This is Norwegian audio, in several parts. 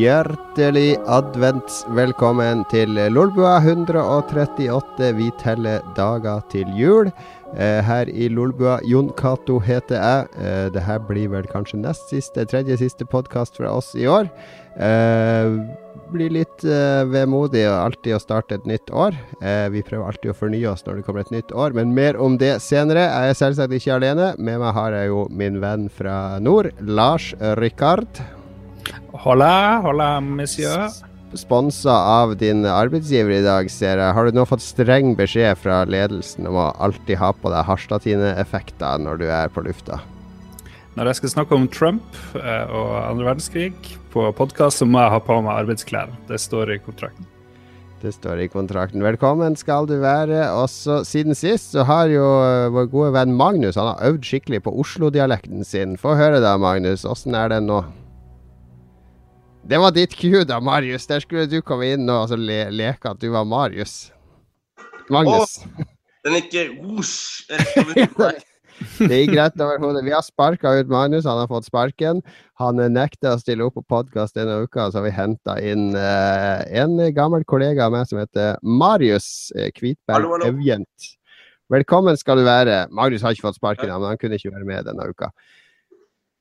Hjertelig advents velkommen til Lolbua 138. Vi teller dager til jul. Eh, her i Lolbua, Jon Cato heter jeg. Eh, det her blir vel kanskje nest siste, tredje siste podkast fra oss i år. Eh, blir litt eh, vemodig alltid å starte et nytt år. Eh, vi prøver alltid å fornye oss når det kommer et nytt år, men mer om det senere. Jeg er selvsagt ikke alene. Med meg har jeg jo min venn fra nord, Lars Rikard. Hola, hola, monsieur. Sponsa av din arbeidsgiver i dag, ser jeg. Har du nå fått streng beskjed fra ledelsen om å alltid ha på deg Harstad-Tine-effekter når du er på lufta? Når jeg skal snakke om Trump eh, og andre verdenskrig på podkast, så må jeg ha på meg arbeidsklær. Det står i kontrakten. Det står i kontrakten. Velkommen skal du være. Også siden sist så har jo eh, vår gode venn Magnus han har øvd skikkelig på Oslo-dialekten sin. Få høre da, Magnus. Åssen er den nå? Det var ditt cue da, Marius. Der skulle du komme inn og altså, le leke at du var Marius. Magnus. Åh, den ikke Osh, rett over deg. Det gikk rett over hodet. Vi har sparka ut Magnus, han har fått sparken. Han nekter å stille opp på podkast denne uka, så har vi henta inn uh, en gammel kollega av meg som heter Marius eh, Kvitberg. Evjent. Velkommen skal du være. Marius har ikke fått sparken, men han kunne ikke være med denne uka.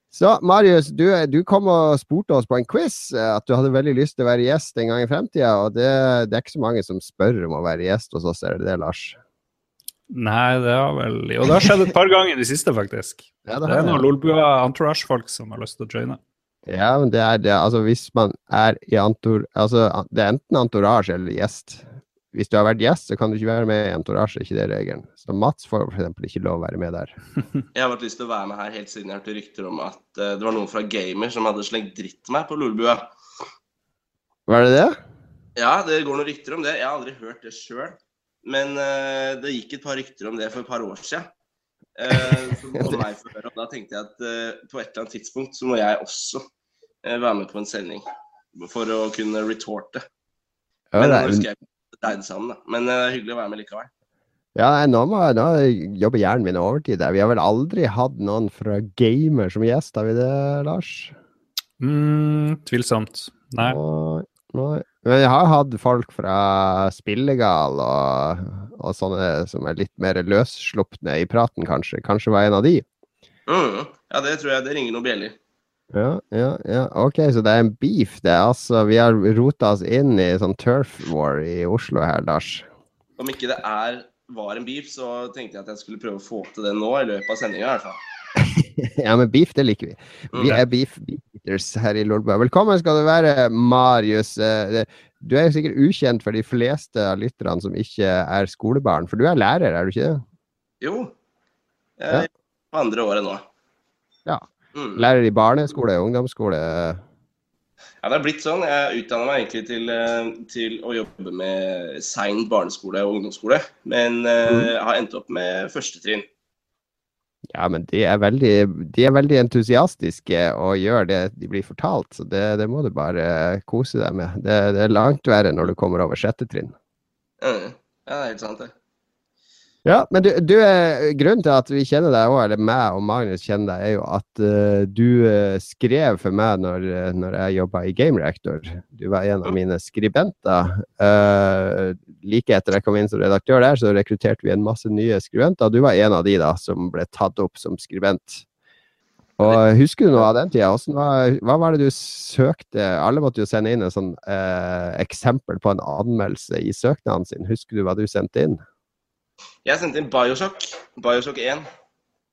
Så Marius, du, du kom og spurte oss på en quiz eh, at du hadde veldig lyst til å være gjest en gang i fremtida, og det, det er ikke så mange som spør om å være gjest hos oss, er det det, Lars? Nei, det har vel Jo, det har skjedd et par ganger i det siste, faktisk. Ja, Det er noen Lolbua Entourage-folk som har lyst til å joine. Ja, men det er det. Altså, hvis man er i antor... Altså, det er enten entourage eller gjest. Hvis du har vært gjest, så kan du ikke være med i entourage, ikke det regelen. Så Mats får eksempel ikke lov å være med der. Jeg har vært lyst til å være med her helt siden jeg hørte rykter om at eh, det var noen fra Gamer som hadde slengt dritt meg på Lolebua. Var det det? Ja, det går noen rykter om det. Jeg har aldri hørt det sjøl. Men uh, det gikk et par rykter om det for et par år siden. Uh, øre, og da tenkte jeg at uh, på et eller annet tidspunkt så må jeg også uh, være med på en sending. For å kunne retorte. Ja, Men det er, seg om, da. Men eh, det er hyggelig å være med likevel. ja nei, nå, må, nå jobber hjernen min overtid der. Vi har vel aldri hatt noen fra Gamer som gjest, har vi det, Lars? mm, Tvilsomt. Nei. Og, nei. Men jeg har hatt folk fra Spillegal og, og sånne som er litt mer løsslupne i praten, kanskje. Kanskje var en av de. Mm. Ja, det tror jeg det ringer noen bjeller. Ja, ja, ja. Ok, så det er en beef, det. Altså, vi har rota oss inn i sånn turf war i Oslo her, Lars. Om ikke det er, var en beef, så tenkte jeg at jeg skulle prøve å få til det nå i løpet av sendinga. i hvert fall. Ja, men beef, det liker vi. Vi Mm. er beef beaters her i Lolbua. Velkommen skal du være, Marius. Eh, Du er jo sikkert ukjent for de fleste av lytterne som ikke er skolebarn, for du er lærer, er du ikke det? Jo. Jeg er på andre året nå. Ja. Mm. Lærer i barneskole, ungdomsskole. Ja, det er blitt sånn. Jeg utdanna meg egentlig til, eh, til å jobbe med sein barneskole og ungdomsskole, men eh, Mm. jeg har endt opp med førstetrinn. Ja, men de er veldig, de er veldig entusiastiske og gjør det de blir fortalt, så det, det må du bare kose deg med. Det, det er langt verre når du kommer over sjette trinn. Mm. Ja, det er helt sant, det. Ja, men du, du grunnen til at vi kjenner deg òg, eller meg og Magnus kjenner deg, er jo at uh, du uh, skrev for meg når, eh, når jeg jobba i Game Reactor. Du var en av mine skribenter. Uh, like etter jeg kom inn som redaktør der, så rekrutterte vi en masse nye skribenter, du var en av de da som ble tatt opp som skribent. Og Husker du noe av den tida? Var, hva var det du søkte? Alle måtte jo sende inn en sånn eksempel på en anmeldelse i søknaden sin. Husker du hva du sendte inn? Jeg sendte inn Bioshock. Bioshock 1.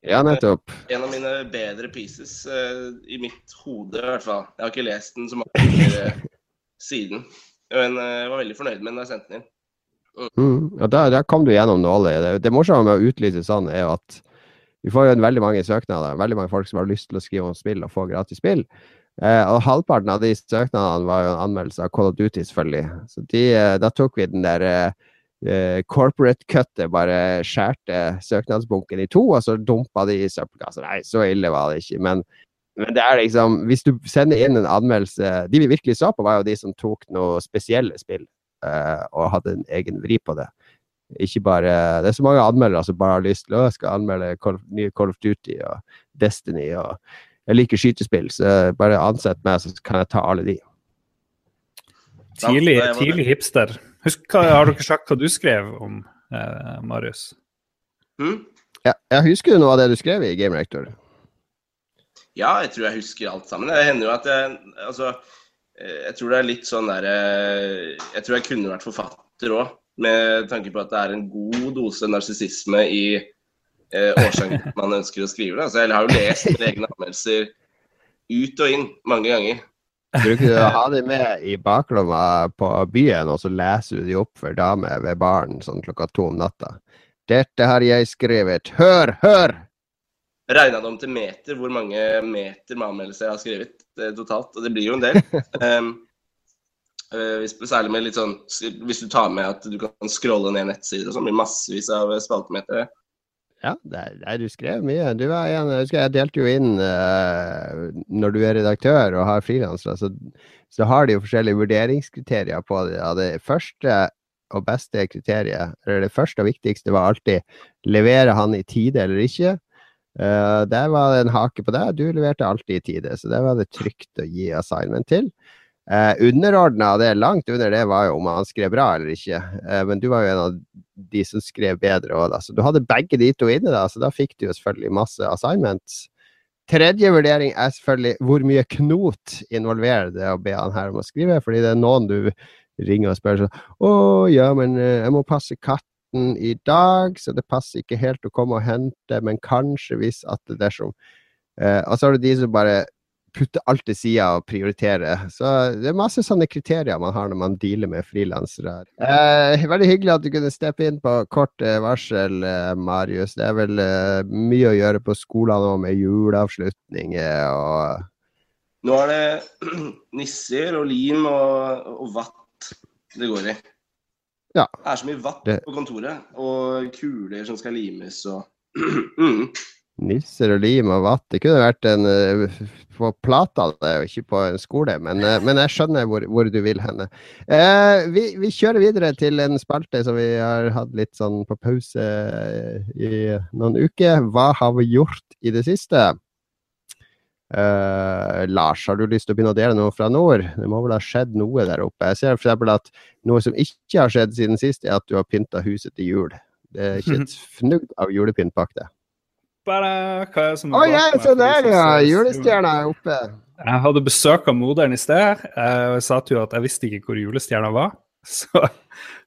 Ja, nettopp. En av mine bedre pieces eh, i mitt hode, i hvert fall. Jeg har ikke lest den så mange ganger siden. Men eh, jeg var veldig fornøyd med den da jeg sendte den inn. Mm. Og der, der, kom du gjennom nåløyet. Det, det morsomme med å utlyse sånn, er jo at vi får jo en veldig mange søknader. Veldig mange folk som har lyst til å skrive om spill og få gratis spill. Eh, og halvparten av de søknadene var jo en anmeldelse av Call of Duty, selvfølgelig. Så de, eh, da tok vi den der eh, eh, corporate cuttet, bare skjærte søknadsbunken i to, og så dumpa de i søppelkassa. Nei, så ille var det ikke. Men, men det er liksom Hvis du sender inn en anmeldelse De vi virkelig så på, var jo de som tok noe spesielle spill eh, og hadde en egen vri på det. Ikke bare Det er så mange anmeldere som bare har lyst til å skal anmelde Call, nye Call of Duty og Destiny og Jeg liker skytespill, så bare ansett meg, så kan jeg ta alle de. Tidlig, tidlig hipster. Husk, har dere sagt hva du skrev om, eh, Marius? Mm? Ja, jeg husker jo noe av det du skrev i Game Rector. Ja, jeg tror jeg husker alt sammen. Det hender jo at jeg Altså, eh, jeg tror det er litt sånn derre Jeg tror jeg kunne vært forfatter òg, med tanke på at det er en god dose narsissisme i eh, årsaken man ønsker å skrive det. Altså, jeg har jo lest mine egne anmeldelser ut og inn mange ganger. Bruker du å ha dem med i baklomma på byen, og så leser du de opp for damer ved baren sånn klokka to om natta? Dette har jeg skrevet. Hør, hør! Regna det om til meter, hvor mange meter med anmeldelser jeg har skrevet eh, totalt. Og det blir jo en del. Um, hvis, særlig med litt sånn Hvis du tar med at du kan scrolle ned nettsider og sånn, blir massevis av spaltemeter. Ja, der, der du skrev mye. Du var en, jeg husker jeg delte jo inn uh, Når du er redaktør og har frilansere, så, så har de jo forskjellige vurderingskriterier på det. Ja, det første og beste kriteriet, eller det første og viktigste, var alltid leverer han i tide eller ikke. Uh, der var det en hake på det. Du leverte alltid i tide, så det var det trygt å gi assignment til. Uh, Underordna det, langt under det, var jo om han skrev bra eller ikke. Eh, men du var jo en av de som skrev bedre òg, da. Så du hadde begge de to inne, da, så da fikk du jo selvfølgelig masse assignments. Tredje vurdering er selvfølgelig hvor mye knot involverer det å be han her om å skrive, fordi det er noen du ringer og spør sånn Å ja, men eh, jeg må passe katten i dag, så det passer ikke helt å komme og hente, men kanskje hvis at det dersom eh, Og så har du de som bare putter alt til sida og prioritere. Så det er masse sånne kriterier man har når man dealer med frilansere. Eh, veldig hyggelig at du kunne steppe inn på kort eh, varsel, eh, Marius. Det er vel eh, mye å gjøre på skolen nå med juleavslutninger og Nå er det nisser og lim og, og vatt det går i. Ja. Det er så mye vatt på kontoret, og kuler som skal limes og mm. Nisser og lim og vatt. Det kunne vært en eh, på plata, det ikke på en skole, men, eh, men jeg skjønner hvor, hvor du vil henne. Eh, vi, vi kjører videre til en spalte som vi har hatt litt sånn på pause eh, i noen uker. Hva har vi gjort i det siste? Eh, Lars, har du lyst til å begynne å dele noe fra nord? Det må vel ha skjedd noe der oppe? Jeg ser f.eks. at noe som ikke har skjedd siden sist, er at du har pynta huset til jul. Det er ikke et fnugg av julepynt bak det. Bare, hva er det som er bak ja, se der, ja! Julestjerna er oppe. Jeg hadde besøk av moderen i sted, og jeg sa til henne at jeg visste ikke hvor julestjerna var. Så,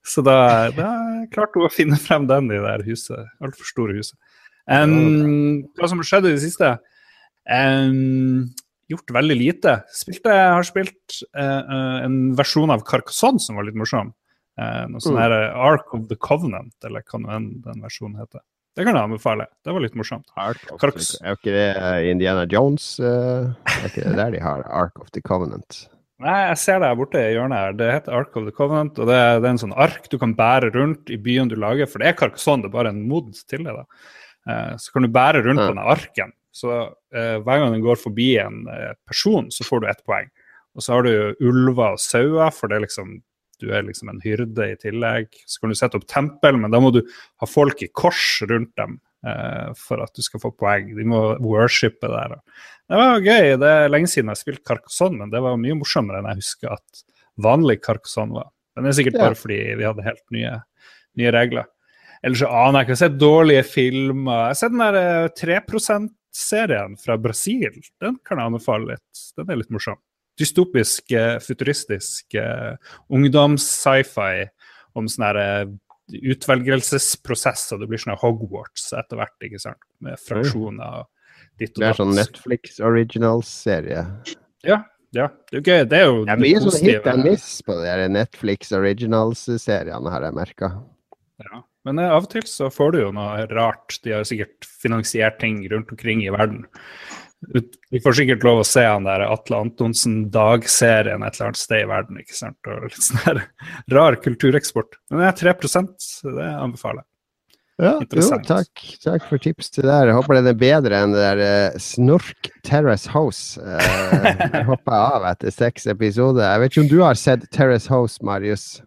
så da, da klarte hun å finne frem den i det huset. Altfor store huset. Um, hva som skjedde i det siste? Um, gjort veldig lite. Spilte, jeg har spilt eh, en versjon av Carcassonne som var litt morsom. Uh, noe sånn Mm. her Ark of the Covenant, eller hva nå enn den versjonen heter. Det kan jeg anbefale. Det var litt morsomt. The, er ikke det Indiana Jones? eh, er ikke det der de har Ark of the Covenant? Nei, jeg ser det her borte i hjørnet her. Det heter Ark of the Covenant, og det er, det er en sånn ark du kan bære rundt i byen du lager, for det er Carcassonne, det er bare en mod til det. da. Eh, så kan du bære rundt Ja. denne arken. Så eh, hver gang den går forbi en person, så får du ett poeng. Og så har du ulver og sauer, for det er liksom, du er liksom en hyrde i tillegg. Så kan du sette opp tempel, men da må du ha folk i kors rundt dem eh, for at du skal få poeng. De må worshipe der. Det var gøy. Det er lenge siden jeg har spilt Carcassonne, men det var mye morsommere enn jeg husker at vanlig Carcassonne var. Men det er sikkert bare fordi vi hadde helt nye, nye regler. Ellers så aner jeg ikke. Jeg har sett dårlige filmer. Jeg har sett den der eh, 3 %-serien fra Brasil. Den kan jeg anbefale litt. Den er litt morsom. Dystopisk, eh, futuristisk uh, ungdoms-sci-fi om sånn eh, utvelgelsesprosess, og det blir sånn Hogwarts etter hvert, ikke sant? Med fraksjoner og ditt og Det er sånn. Netflix originals-serie. Ja, ja. Det er jo gøy. Det er jo Det er mye sånn hit and miss på de Netflix originals-seriene, har jeg merka. Ja. Men av og til så får du jo noe rart. De har sikkert finansiert ting rundt omkring i verden. Vi får sikkert lov å se han der Atle Antonsen-dagserien et eller annet sted i verden. ikke sant? Og litt sånn her rar kultureksport. Men det er 3 så det anbefaler jeg. Ja, jo, takk. Takk for tips til det der. Jeg håper den er bedre enn det der eh, Snork Terrace House. Uh, jeg hoppa av etter seks episoder. Jeg vet ikke om du har sett Terrace House, Marius?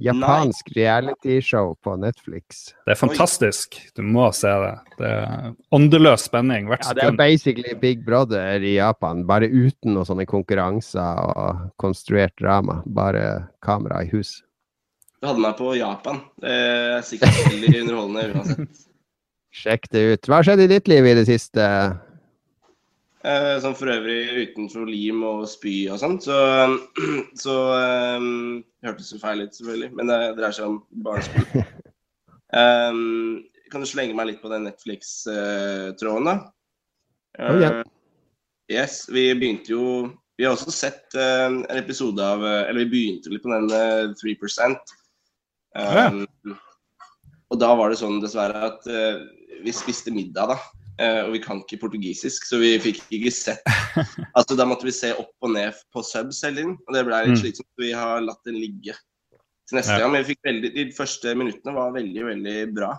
Japansk realityshow på Netflix. Det er fantastisk. Du må se det. Det er åndeløs spenning hvert Ja, det er basically Big Brother i Japan, bare uten noen sånne konkurranser og konstruert drama. Bare kamera i hus. Du hadde meg på Japan. Det er sikkert veldig underholdende uansett. Sjekk det ut. Hva har skjedd i ditt liv i det siste? Eh, Sånn for øvrig utenfor lim og spy og sånt. så, så um, hørtes jo feil ut, selvfølgelig. Men det dreier seg om barneskole. Um, kan du slenge meg litt på den Netflix-tråden, da? Oh, ja. Eh, Yes, vi begynte jo Vi har også sett uh, en episode av Eller vi begynte litt på den uh, 3 um, Og da var det sånn, dessverre, at uh, vi spiste middag, da. Eh, og vi kan ikke portugisisk, så vi fikk ikke sett Altså Da måtte vi se opp og ned på subs hele tiden, og det ble litt Mm. slitsomt. Vi har latt den ligge til neste Ja. gang. Men vi fikk veldig, de første minuttene var veldig, veldig bra.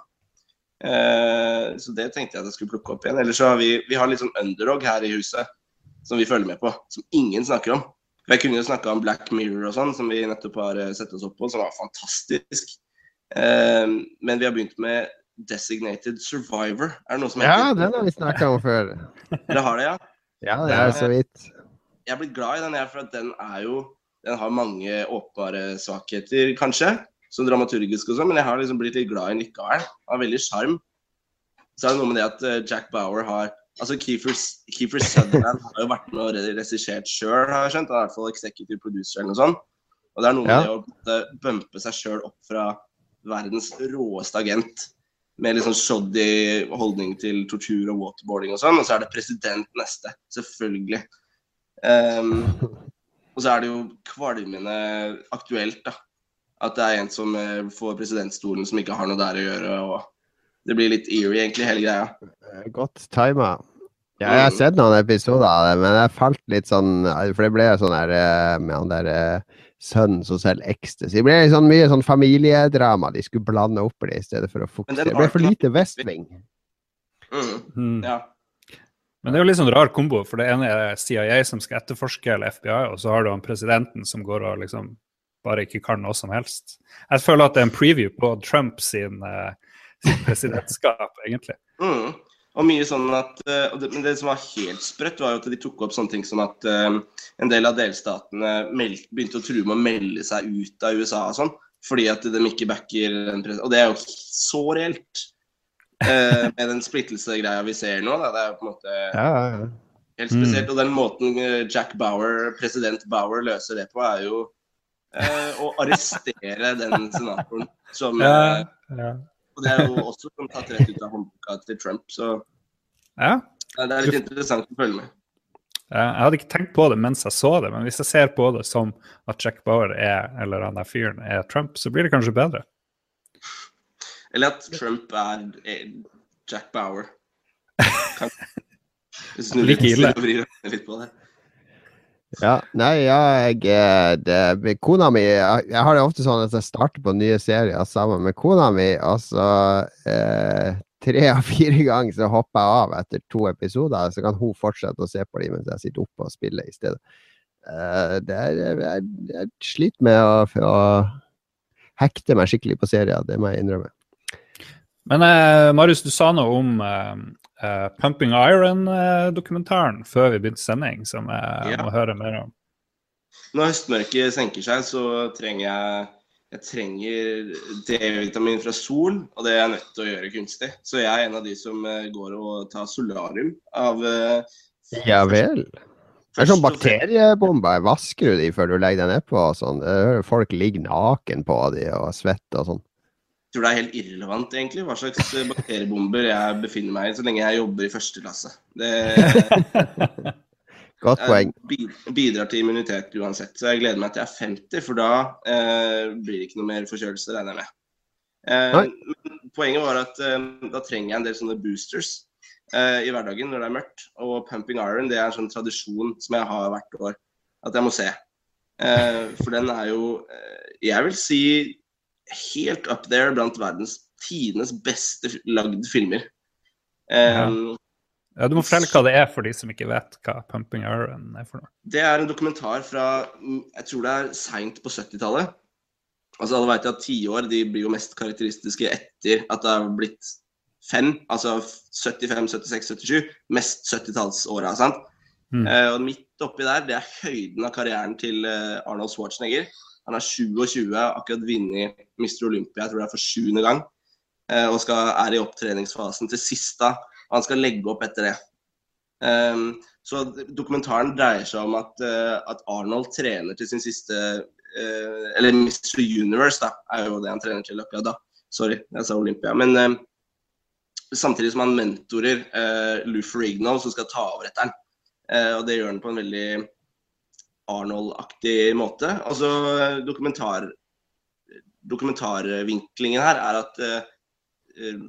Eh, så det tenkte jeg at jeg skulle plukke opp igjen. Ellers så har vi, vi har litt sånn underdog her i huset som vi følger med på, som ingen snakker om. For Jeg kunne jo snakka om Black Mirror og sånn, som vi nettopp har eh, sett oss opp på, som var fantastisk. Eh, men vi har begynt med Designated Survivor. Er det noe som heter? Ja, den har vi snakka om før. Dere har det, ja? Ja, det er så vidt. Jeg er blitt glad i den, jeg, for den er jo Den har mange åpenbare svakheter, kanskje, som dramaturgisk og sånn, men jeg har liksom blitt litt glad i den likevel. Han har veldig sjarm. Så er det noe med det at eh, Jack Bauer har Altså Keefer, Keefer Sutherland har jo vært med og re- regissert sjøl, har jeg skjønt. Han er i hvert fall executive producer eller noe sånt. Og det er noe med Ja. det å bumpe seg sjøl opp fra verdens råeste agent med litt sånn shoddy holdning til tortur og waterboarding og sånn, og så er det president neste. Selvfølgelig. Um, og så er det jo kvalmende aktuelt, da. At det er en som eh, får presidentstolen som ikke har noe der å gjøre. og Det blir litt eerie, egentlig, hele greia. Eh, Godt tima. Ja, jeg har sett noen episoder av det, men jeg falt litt sånn For det ble jo sånn der eh, med han der eh, sønnen som selger ecstasy. Det ble sånn mye sånn familiedrama de skulle blande opp i det i stedet for å fokusere. Det ble for lite Westwing. Mm, Mm. ja. Men det er jo litt sånn rar kombo, for det ene er CIA som skal etterforske, eller FBI, og så har du han presidenten som går og liksom bare ikke kan noe som helst. Jeg føler at det er en preview på Trump sin, eh, sin presidentskap, egentlig. Mm. Og mye sånn at, eh, det, Men det som var helt sprøtt, var jo at de tok opp sånne ting som at eh, en del av delstatene begynte å true med å melde seg ut av USA og sånn, fordi at de ikke backer den pres- Og det er jo så reelt. eh, med den splittelsegreia vi ser nå. Da. Det er jo på en måte Ja, ja, ja. helt spesielt. Og den måten Jack Bauer, president Bauer løser det på, er jo å arrestere den senatoren som ja, ja. Og det er jo også som tatt rett ut av håndboka til Trump, så ja. det er litt interessant å følge med. Jeg hadde ikke tenkt på det mens jeg så det, men hvis jeg ser på det som at Jack Bauer er, eller han der fyren er Trump, så blir det kanskje bedre. Eller at Trump er er Jack Bauer. Kan... Like ille. snurre og vrir litt på det. Ja, nei, jeg eh, det, Kona mi jeg, jeg har det ofte sånn at jeg starter på nye serier sammen med kona mi, og så eh, tre av fire ganger så hopper jeg av etter to episoder, så kan hun fortsette å se på dem mens jeg sitter oppe og spiller i stedet. Eh, er, jeg, jeg sliter med å, å hekte meg skikkelig på serier, det må jeg innrømme. Men eh, Marius, du sa noe om eh, Pumping Iron-dokumentaren før vi begynte sending, som jeg Ja. må høre mer om. Når høstmørket senker seg, så trenger jeg jeg trenger D-vitamin fra sol, og det er jeg nødt til å gjøre kunstig. Så jeg er en av de som eh, går og tar solarium av uh, Ja vel. Det er sånn bakteriebomber. Vasker du de før du legger deg nedpå og sånn? Folk ligger naken på de og svetter og sånn. Tror det er helt irrelevant egentlig hva slags eh, bakteriebomber jeg befinner meg i, så lenge jeg jobber i første klasse. Det Godt poeng. bidrar til immunitet uansett. Så jeg gleder meg til jeg er 50, for da eh, blir det ikke noe mer forkjølelse, regner jeg med. Eh, poenget var at eh, da trenger jeg en del sånne boosters eh, i hverdagen når det er mørkt. Og pumping iron det er en sånn tradisjon som jeg har hvert år at jeg må se. Eh, for den er jo, jeg vil si, helt up there blant verdens tidenes beste lagde lagd filmer. Um, Ja, du må fortelle hva det er for de som ikke vet hva Pumping Iron er for noe. Det er en dokumentar fra mm, jeg tror det er seint på 70-tallet. Altså Alle vet at tiår de blir jo mest karakteristiske etter at det har blitt fem. Altså 75, 76, 77. Mest 70-tallsåra. sant? Mm. Uh, og midt oppi der, det er høyden av karrieren til eh, Arnold Schwarzenegger. Han er 27, har akkurat vunnet Mr. Olympia, jeg tror det er for sjuende gang. eh, og skal, er i opptreningsfasen til siste. Og han skal legge opp etter det. Um, så dokumentaren dreier seg om at, uh, at Arnold trener til sin siste uh, Eller Mr. Universe, da, er jo det han trener til akkurat da. Sorry, jeg sa Olympia. Men eh, samtidig som han mentorer uh, Lou Ferrigno, som skal ta over etter han. Og det gjør han på en veldig Arnold-aktig måte. Altså, dokumentar, dokumentarvinklingen her er at eh, eh,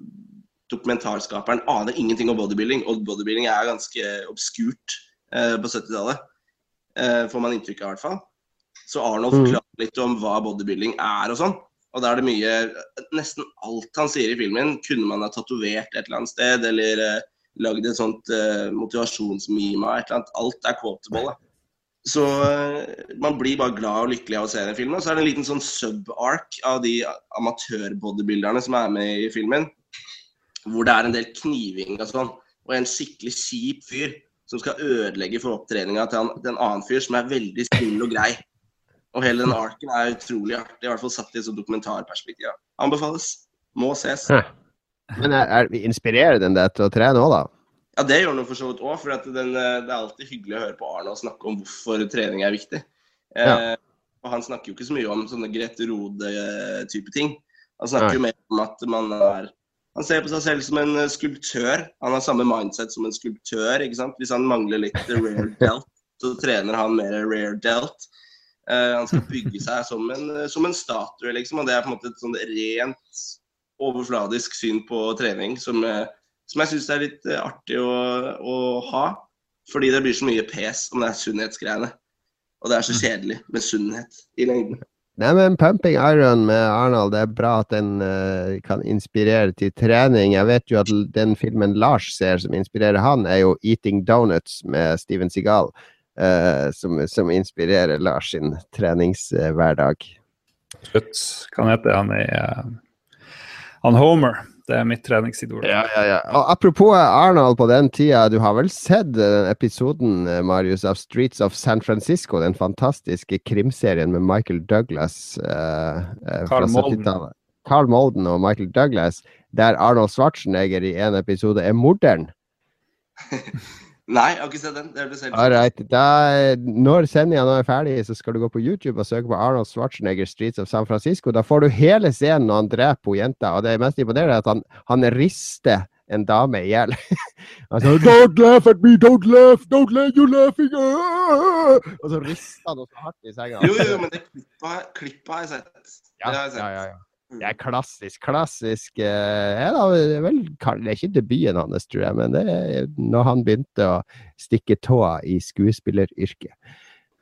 dokumentarskaperen aner ingenting om bodybuilding, og bodybuilding er ganske obskurt eh, på 70-tallet. Eh, får man inntrykk av, i hvert fall. Så Arnold Mm. forklarer litt om hva bodybuilding er og sånn. Og da er det mye Nesten alt han sier i filmen, kunne man ha tatovert et eller annet sted, eller eh, lagd et sånt eh, motivasjonsmima, et eller annet. Alt er quotable. da. Så eh, man blir bare glad og lykkelig av å se den filmen. Og så er det en liten sånn sub-ark av de amatørbodybuilderne som er med i filmen. Hvor det er en del kniving og sånn. Og en skikkelig kjip fyr som skal ødelegge for opptreninga til, han- til en annen fyr som er veldig snill og grei. Og hele den arken er utrolig artig, i hvert fall satt i et sånt dokumentarperspektiv. Anbefales. Må ses. Men er, er, inspirerer den deg til å trene òg, da? Ja, det gjør den for så vidt òg. For at den, eh, det er alltid hyggelig å høre på Arne og snakke om hvorfor trening er viktig. Eh, og han snakker jo ikke så mye om sånne Grete Rode-type ting. Han snakker jo mer om at man er Han ser på seg selv som en eh, skulptør. Han har samme mindset som en skulptør. ikke sant? Hvis han mangler litt rare delt, så trener han mer rare delt. Eh, han skal bygge seg som en, eh, som en statue, liksom. Og det er på en måte et sånn rent overfladisk syn på trening som, eh, som jeg syns er litt eh, artig å, å ha. Fordi det blir så mye pes om det er sunnhetsgreiene. Og det er så kjedelig med sunnhet i lengden. Nei, men Pumping Iron med Arnold, det er bra at den uh, kan inspirere til trening. Jeg vet jo at den filmen Lars ser som inspirerer han, er jo Eating Donuts med Steven Seagal. Uh, som, som inspirerer Lars sin treningshverdag. Slutt. Hva hete heter han? i uh, han Homer. Det er mitt treningsidol. Ja, ja, ja. Og apropos Arnold på den tida, du har vel sett den episoden eh, Marius, av Streets of San Francisco? Den fantastiske krimserien med Michael Douglas eh, eh, fra Carl Molden. 70-tallet. Carl Molden og Michael Douglas, der Arnold Schwarzenegger i en episode er morderen. Nei, jeg har ikke sett den. Det er hørtes All Alright, da, når sendinga nå er ferdig, så skal du gå på YouTube og søke på Arnold Schwarzenegger Streets of San Francisco. Da får du hele scenen når han dreper jenta, og det mest imponerende er at han, han rister en dame i hjel. Sier 'Don't laugh at me, don't laugh, don't let you laughing'. ah!» Og så rister han også så hardt i senga. Jo, jo, men det klippet, har- har jeg sett. Ja, det har jeg sett. ja, ja, ja. Det er klassisk. Klassisk eh, ja, da, det, vel, det er ikke debuten hans, tror jeg, men det er når han begynte å stikke tåa i skuespilleryrket.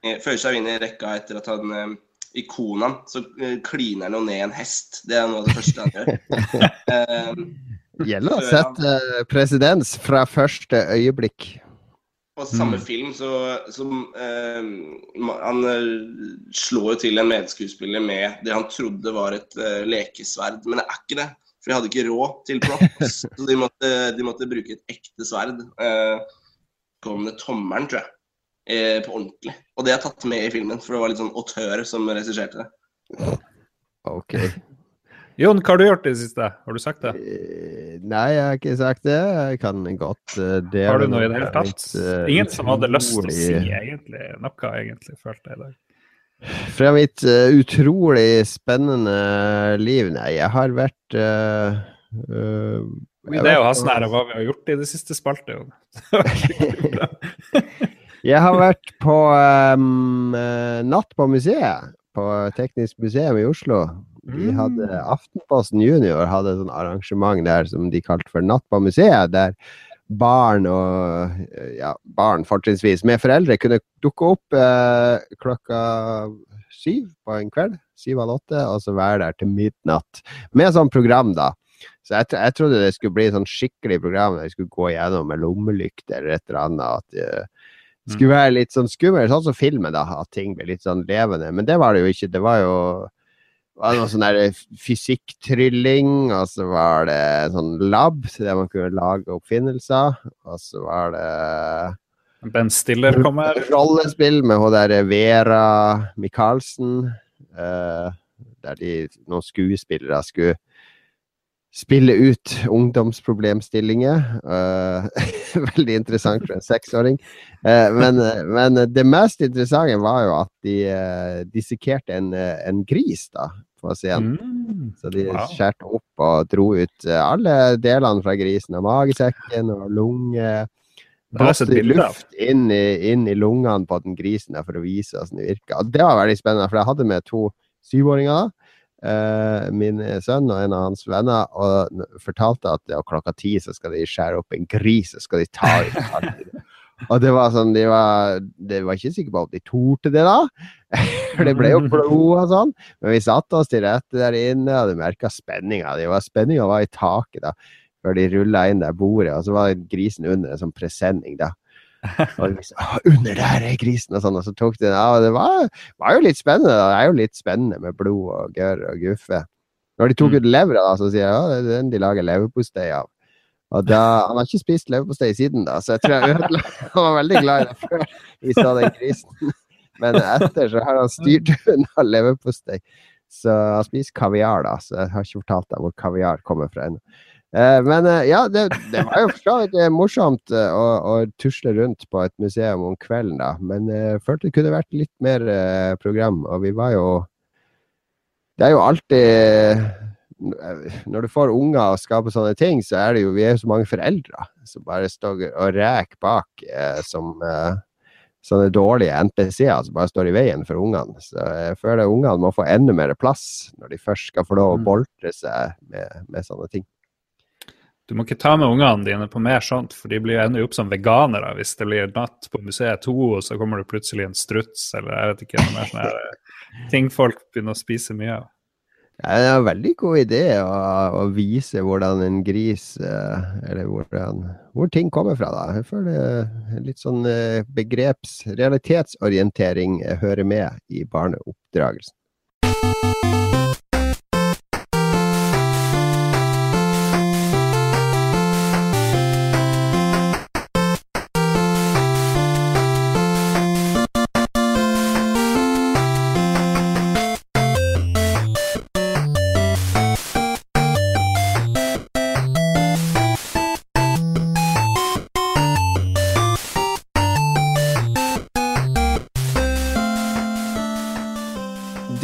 Eh, Føyer seg inn i rekka etter at han eh, i Konan så eh, kliner han jo ned en hest. Det er noe av det første han gjør. Eh, Gjelder å sette presedens fra første øyeblikk. På samme Mm. film så, så eh, Han eh, slår jo til en medskuespiller med det han trodde var et eh, lekesverd, men det er ikke det. For de hadde ikke råd til props, så de måtte, de måtte bruke et ekte sverd. Eh, kom det tommelen, tror jeg. Eh, på ordentlig. Og det er tatt med i filmen, for det var litt sånn autør som regisserte det. Ok. Jon, hva har du gjort i det siste? Har du sagt det? Eh, Nei, jeg har ikke sagt det. Jeg kan godt det. Har du noe i det hele tatt? eh, Ingen som hadde lyst til å si egentlig noe, egentlig, følte jeg i dag. Fra mitt uh, utrolig spennende liv. Nei, jeg har vært uh, uh, jeg Det er jo hans nære hva vi har gjort i det siste spaltet. Jon. Jeg har vært på um, eh, Natt på museet. På Teknisk museum i Oslo. De Mm. hadde Aftenposten Junior hadde et arrangement der som de kalte for Natt på museet. Der barn og eh, ja, barn fortrinnsvis med foreldre kunne dukke opp eh, klokka syv på en kveld. Syv eller åtte, og så være der til midnatt. Med sånn program, da. Så jeg, jeg trodde det skulle bli et sånn skikkelig program der vi skulle gå gjennom med lommelykt eller et eller annet. At det skulle være litt sånn skummelt, sånn som filmen, da. At ting blir litt sånn levende. Men det var det jo ikke. Det var jo var det noe sånn der fysikktrylling, og så var det sånn lab der man kunne lage oppfinnelser, og så var det Ben Stiller kommer. rollespill med hun der Vera Michaelsen, eh, der de, noen skuespillere skulle spille ut ungdomsproblemstillinger. Eh, veldig interessant for en seksåring. Eh, men, men det mest interessante var jo at de dissekerte en, en gris da, på scenen. Mm. Så de Wow. skjærte opp og dro ut eh, alle delene fra grisen. Og magesekken og lunge. Blåste luft inn i, inn i lungene på den grisen der for å vise hvordan det virka. Og det var veldig spennende, for jeg hadde med to syvåringer da. Uh, min sønn og en av hans venner, og fortalte at klokka ti så skal de skjære opp en gris, så skal de ta ut. Og det var sånn, de var, de var ikke sikre på om de torde det da. Det ble jo blod og sånn. Men vi satte oss til rette der inne, og du merka spenninga. Spenninga var i taket da, før de rulla inn der bordet, og så var grisen under en sånn presenning da. Og vi sa, under der er grisen, og sånn, og så tok de den av. Og det var, var jo litt spennende. da. Det er jo litt spennende med blod og gørr og guffe. Når de tok Mm. ut levra, da, så sier jeg ja, det er den de lager leverpostei av. Og da, Han har ikke spist leverpostei siden, da, så jeg tror jeg ødela Han var veldig glad i det før vi sa den grisen. Men etter så har han styrt unna leverpostei. Så han spiser kaviar, da, så jeg har ikke fortalt deg hvor kaviar kommer fra ennå. Eh, men eh, ja, det, det var jo for eh, morsomt å, å tusle rundt på et museum om kvelden, da. Men jeg følte det kunne vært litt mer program, og vi var jo Det er jo alltid Når du får unger og skaper sånne ting, så er det jo Vi er jo så mange foreldre som bare står og reker bak som sånne dårlige NPC-er som bare står i veien for ungene. Så jeg føler ungene må få enda mer plass når de først skal få lov å Mm. boltre seg med, med sånne ting. Du må ikke ta med ungene dine på mer sånt, for de blir ender jo opp som veganere hvis det blir natt på museet to, og så kommer det plutselig en struts, eller jeg vet ikke, noe mer sånne eh, ting folk begynner å spise mye av. Ja, Det er en veldig god idé å, å vise hvordan en gris eh, Eller hvordan, hvor ting kommer fra. da. Jeg føler eh, litt sånn eh, begreps... Realitetsorientering hører med i barneoppdragelsen.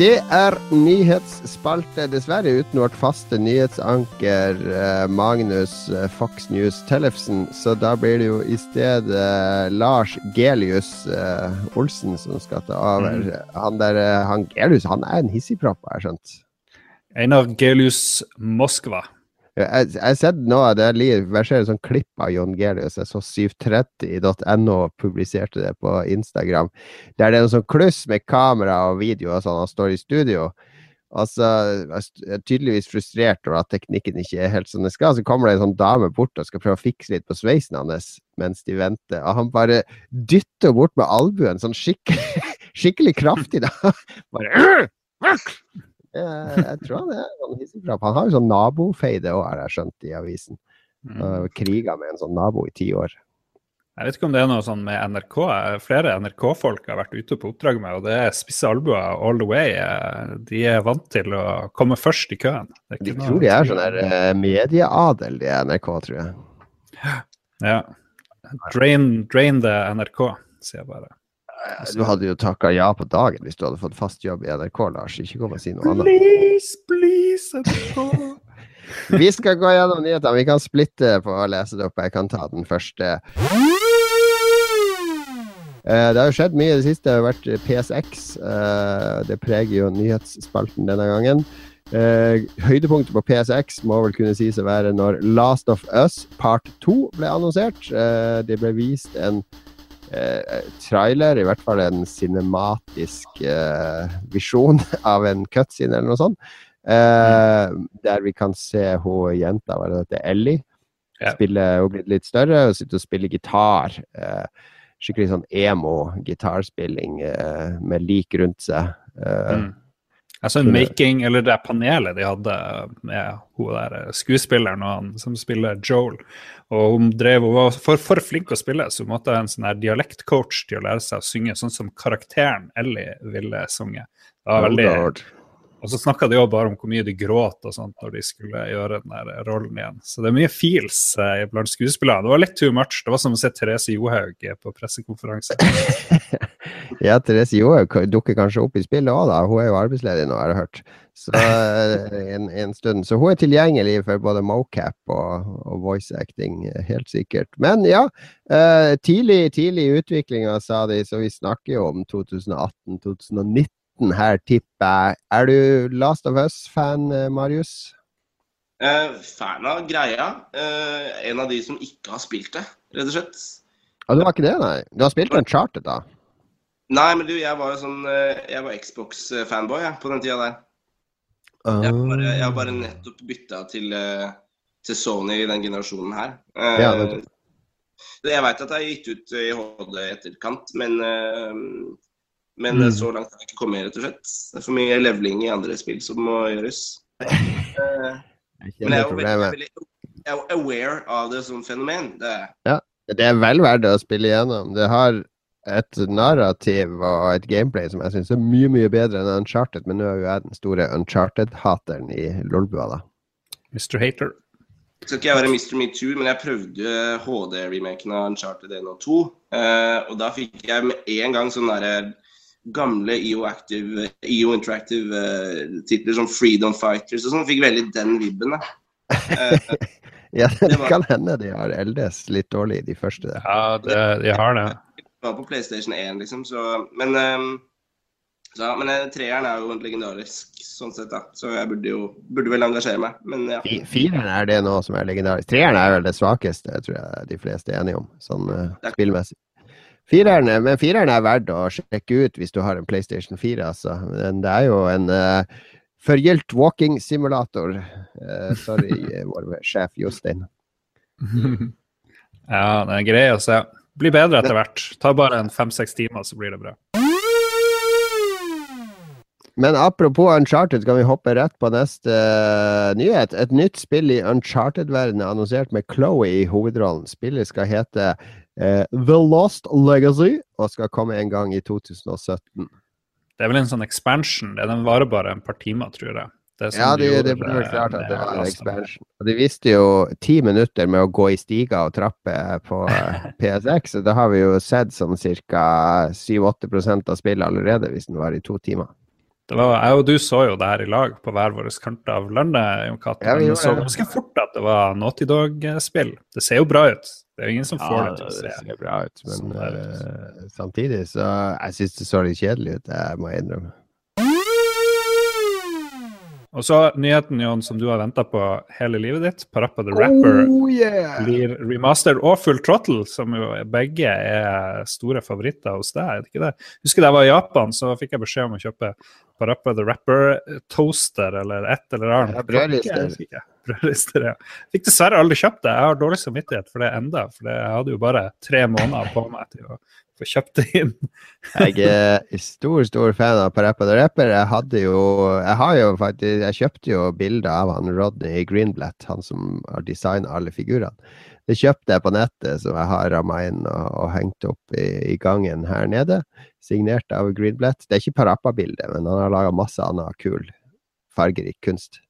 Det er nyhetsspalte, dessverre uten vårt faste nyhetsanker eh, Magnus eh, Fox News Tellefsen. Så da blir det jo i stedet eh, Lars Gelius Olsen som skal ta over. Han der, han Gelius han er en hissigpropp, har jeg skjønt. Einar Gelius Moskva. Jeg jeg har sett noe av det jeg verserer et sånt klipp av Jon Gelius. Jeg så 730.no publiserte det på Instagram. Der det er noe sånn kluss med kamera og video og sånn, han står i studio. Altså, jeg er tydeligvis frustrert over at teknikken ikke er helt som det skal. Så kommer det en sånn dame bort og skal prøve å fikse litt på sveisen hans mens de venter. Og han bare dytter bort med albuen sånn skikkelig, skikkelig kraftig, da. Bare jeg, jeg tror han er sånn hissigpropp. Han har jo sånn nabofeide òg, har jeg skjønt i avisen. Mm. Kriga med en sånn nabo i ti år. Jeg vet ikke om det er noe sånn med NRK. Flere NRK-folk har vært ute på oppdrag med, og det er spisse albuer all the way. De er vant til å komme først i køen. Det De tror de er sånn der eh, medieadel, de NRK, tror jeg. Ja. Drain, drain the NRK, sier jeg bare. Du hadde jo takka ja på dagen hvis du hadde fått fast jobb i NRK, Lars. Ikke kom og si noe annet. Please, please, NRK. Vi skal gå gjennom nyhetene. Vi kan splitte på å lese det opp. Jeg kan ta den første. Eh, Det har jo skjedd mye i det siste. Det har vært PSX. eh, Det preger jo nyhetsspalten denne gangen. Eh, høydepunktet på PSX må vel kunne sies å være når Last of Us Part 2 ble annonsert. Eh, Det ble vist en eh, trailer, i hvert fall en cinematisk eh, visjon av en cutscene eller noe sånt. Eh, der vi kan se hun jenta, hva det heter, Ellie, Ja. spille, hun blitt litt større og sitter og spiller gitar. Eh, skikkelig sånn emo-gitarspilling eh, med lik rundt seg. Eh, Mm. Jeg så en making, eller det panelet de hadde med hun der skuespilleren og han som spiller Joel. Og hun drev, hun var for, for flink å spille, så hun måtte ha en sånn her dialektcoach til å lære seg å synge sånn som karakteren Ellie ville sunget. Det var veldig, og så snakka de jo bare om hvor mye de gråt og sånt når de skulle gjøre den der rollen igjen. Så det er mye feels eh, blant skuespillerne. Det var litt too much. Det var som å se Therese Johaug på pressekonferanse. ja, Therese Johaug dukker kanskje opp i spillet òg, da. Hun er jo arbeidsledig nå, har jeg hørt. Så eh, en, en, stund. Så hun er tilgjengelig for både mocap og, og voice acting, helt sikkert. Men ja, tidlig, tidlig i utviklinga, sa de, så vi snakker jo om 2018-2019 her, tipper jeg. Er du Last of Us-fan, eh, Marius? Eh, fan av greia. Eh, en av de som ikke har spilt det, rett og slett. Ja, Du har ikke det, nei? Du har spilt en charter, da? Nei, men du, jeg var jo sånn Jeg var Xbox-fanboy jeg, på den tida der. Uh. Jeg, har bare, jeg har bare nettopp bytta til, til, Sony i den generasjonen her. Ja, jeg veit at det er gitt ut i HD i etterkant, men men mm. så langt har jeg ikke kommet, rett og slett. Det er for mye leveling i andre spill som må gjøres. Men jeg er jo veldig, veldig aware av det som fenomen. Det er. Ja, det er vel verdt å spille igjennom. Det har et narrativ og et gameplay som jeg syns er mye mye bedre enn Uncharted, men nå er jo jeg den store Uncharted-hateren i Lolbua, da. Mr. Hater. Jeg Skal ikke jeg være Mr. Metoo, men jeg prøvde HD-remaken av Uncharted 1 og 2. Uh, eh, og da fikk jeg med en gang sånn derre gamle EO, Active, EO Interactive-titler uh, som Freedom Fighters og sånn, fikk veldig den vibben. Uh, ja, det, det var, kan hende de har eldes litt dårlig, de første. Der. Ja, det, de har det. Det var på PlayStation 1, liksom, så Men, um, så, men uh, treeren er jo legendarisk, sånn sett, da. Så jeg burde jo burde vel engasjere meg. Men ja. Fireren er det nå som er legendarisk. Treeren er vel det svakeste, tror jeg de fleste er enige om, sånn uh, spillmessig. Fireren, men fireren er verdt å sjekke ut hvis du har en PlayStation 4, altså. Men det er jo en uh, forgylt walking simulator. Uh, sorry, vår sjef Jostein. ja, det er grei å se. Blir bedre etter hvert. Ta bare en fem-seks timer, så blir det bra. Men apropos Uncharted, kan vi hoppe rett på neste uh, nyhet. Et nytt spill i Uncharted-verdenen er annonsert med Chloé i hovedrollen. Spillet skal hete The Lost Legacy og skal komme en gang i 2017. Det er vel en sånn expansion. Den varer bare en par timer, tror jeg. Det ja, det, de det ble klart at det var en expansion. Og de visste jo ti minutter med å gå i stiger og trapper på eh, PSX. Og da har vi jo sett sånn ca. 7-8% av spillet allerede, hvis den var i to timer. Var, jeg og du så jo det her i lag på hver vår kant av landet. Jon Cato. Ja, vi så ganske fort at det var Naughty Dog-spill. Det ser jo bra ut. Det er jo ingen som får ja, det til å se. Det ser bra ut, men uh, samtidig så Jeg syns det så litt kjedelig ut, jeg må innrømme. Og så nyheten Jon, som du har venta på hele livet ditt. Parappa the Rapper oh, yeah. blir remastered og Full Trottle, som jo begge er store favoritter hos deg. er det ikke det? Husker da jeg var i Japan, så fikk jeg beskjed om å kjøpe Parappa the Rapper-toaster eller et eller annet. Ja, brødlister. Brødlister, Jeg Fikk dessverre aldri kjøpt det. Jeg har dårlig samvittighet for det enda, for jeg hadde jo bare tre måneder på meg til å få kjøpt det inn. jeg er stor, stor fan av Parappa the Rapper. Jeg hadde jo Jeg har jo faktisk Jeg kjøpte jo bilder av han Rodney Greenblatt, han som har designa alle figurene. Det kjøpte jeg på nettet, som jeg har ramma inn og, og, hengt opp i, i, gangen her nede. Signert av Greenblatt. Det er ikke Parappa-bildet, men han har laga masse annen kul, fargerik kunst.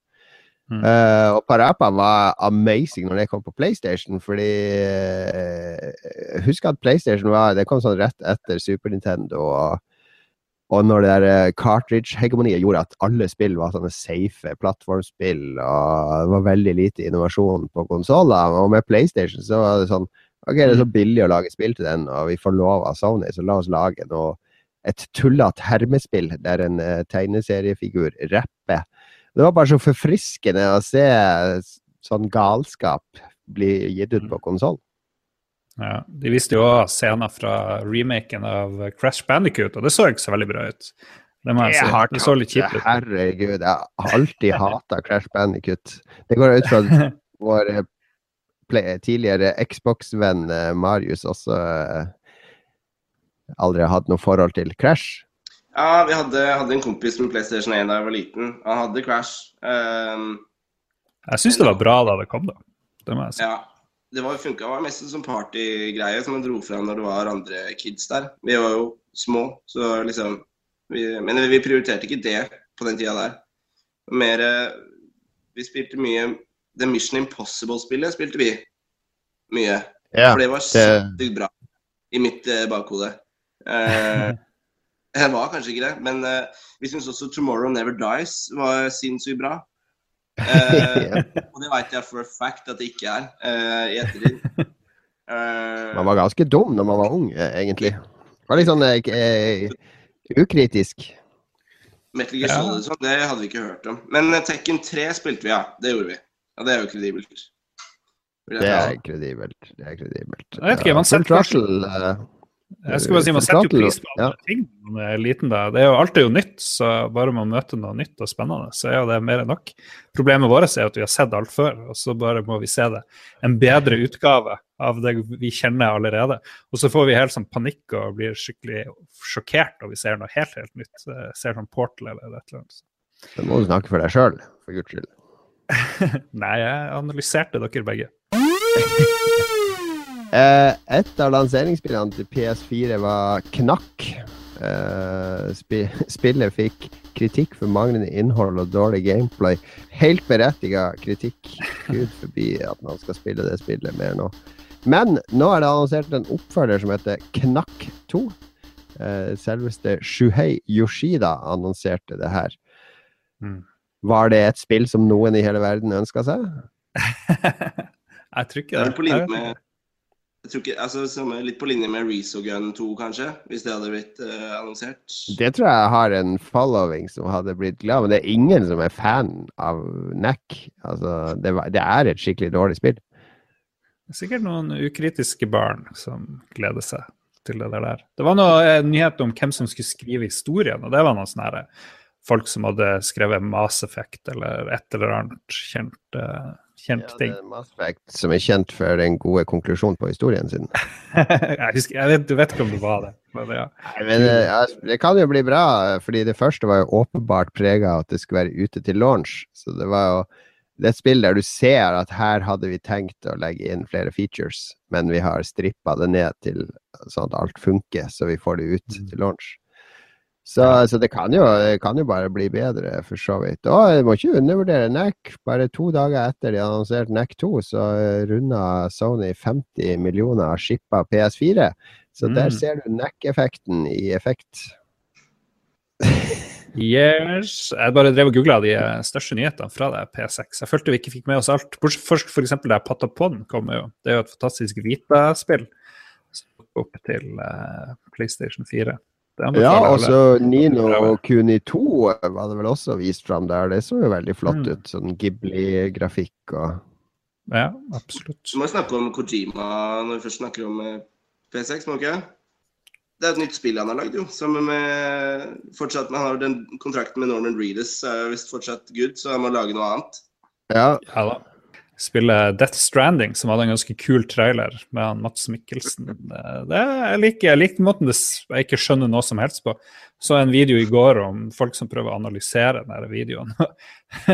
Mm. Uh, og Parappa var amazing når det kom på PlayStation, fordi uh, Husk at PlayStation var Det kom sånn rett etter Super Nintendo. Og, og når det der eh, cartridge-hegemoniet gjorde at alle spill var sånne safe plattformspill, og det var veldig lite innovasjon på konsoller, og med PlayStation så var det sånn Ok, det er så mm. billig å lage spill til den, og vi får lov av Sony, så la oss lage noe et tullete hermespill der en tegneseriefigur rapper det var bare så forfriskende å se sånn galskap bli gitt ut på konsoll. Ja, De viste jo òg scener fra remaken av Crash Bandicoot, og det så ikke så veldig bra ut. Det må jeg, si. Det så litt kjipt ut. Herregud, jeg har alltid hata Crash Bandicoot. Det går ut fra at vår eh, tidligere Xbox-venn eh, Marius også eh, aldri har hatt noe forhold til Crash. Ja, vi hadde, hadde en kompis med PlayStation 1 da jeg var liten. Han hadde Crash. Um, Jeg syns det var bra da det kom, da. Det må jeg si. ja, det var, funket, det var mest en sånn partygreie som man dro fra når det var andre kids der. Vi var jo små, så liksom vi, Men vi prioriterte ikke det på den tida der. Mer Vi spilte mye The Mission Impossible-spillet spilte vi mye. Ja, For det var sykt bra i mitt eh, bakhode. Eh, det var kanskje ikke det, men uh, vi syns også Tomorrow Never Dies var sinnssykt bra. Uh, og det vet jeg for a fact at det ikke er uh, i ettertid. Eh, Man var ganske dum når man var ung, egentlig. egentlig. Var litt sånn ukritisk. Metal Gear Ja. Solid og sånn, det hadde vi ikke hørt om. Men Tekken 3 spilte vi, ja. Det gjorde vi. Ja, Det er jo kredibelt. Det er kredibelt. Det er kredibelt. Jeg vet ikke, man Ja, setter kanskje- Jeg skulle bare si, Man setter jo pris på Ja. ting når man er liten. da. Det er jo alltid jo nytt, så bare man møter noe nytt og spennende, så er jo det mer enn nok. Problemet vårt er at vi har sett alt før, og så bare må vi se det. En bedre utgave av det vi kjenner allerede. Og så får vi helt sånn panikk og blir skikkelig sjokkert når vi ser noe helt helt nytt. Ser sånn Portal eller et eller annet. Da må du snakke for deg sjøl, for guds skyld. Nei, jeg analyserte dere begge. Eh, et av lanseringsspillene til PS4 var Knakk. Eh, spi spillet fikk kritikk for manglende innhold og dårlig gameplay. Helt berettiga kritikk. Gud forbi at man skal spille det spillet mer nå. Men nå er det annonsert en oppfølger som heter Knakk 2. Eh, selveste Shuhei Yoshida annonserte det her. Mm. Var det et spill som noen i hele verden ønska seg? jeg tror Det ikke det. Er på linje med jeg tror ikke, altså, samme- Litt på linje med Resogun 2, kanskje, hvis det hadde blitt uh, annonsert. Det tror jeg har en following som hadde blitt glad, men det er ingen som er fan av Nack. Altså, det, det er et skikkelig dårlig spill. Sikkert noen ukritiske barn som gleder seg til det der. Det var noe eh, nyhet om hvem som skulle skrive historien, og det var noen sånne eh, folk som hadde skrevet Mass Effect eller et eller annet kjent, eh, kjent Ja, det ting. er Mass Effect som er kjent for den gode konklusjonen på historien sin. jeg, husker, jeg vet, du vet ikke om det var det. Men ja. Men eh, ja, Det kan jo bli bra, fordi det første var jo åpenbart prega av at det skulle være ute til launch. Så det var jo det er et spill der du ser at her hadde vi tenkt å legge inn flere features, men vi har strippa det ned til sånn at alt funker, så vi får det ut Mm. til launch. Så, så det, kan jo, det kan jo bare bli bedre, for så vidt. Og jeg må ikke undervurdere NECK. Bare to dager etter de annonserte NECK 2, så runda Sony 50 millioner shippa PS4. Så der Mm. ser du NECK-effekten i effekt. Yes. Jeg bare drev og googla de eh, største nyhetene fra det P6. Jeg følte vi ikke fikk med oss alt. Bortsett fra f.eks. der Patapon kommer jo. Det er jo et fantastisk Vita-spill. Opp til uh, PlayStation 4. Ja, også og så Nino og Kuni 2 var det vel også vist fram der. Det så jo veldig flott Mm. ut. Sånn Ghibli-grafikk og Ja, absolutt. Vi må snakke om Kojima når vi først snakker om eh, P6, må vi ikke? Det er et nytt spill han har lagd, jo. Sammen med fortsatt, Han har den kontrakten med Norman Reedus er visst fortsatt good, så han må lage noe annet. Ja, Ja da. Spille Death Stranding, som hadde en ganske kul trailer med han Mats Mikkelsen. Det, det, jeg, liker, jeg liker måten det, jeg ikke skjønner noe som helst på. Så en video i går om folk som prøver å analysere denne videoen.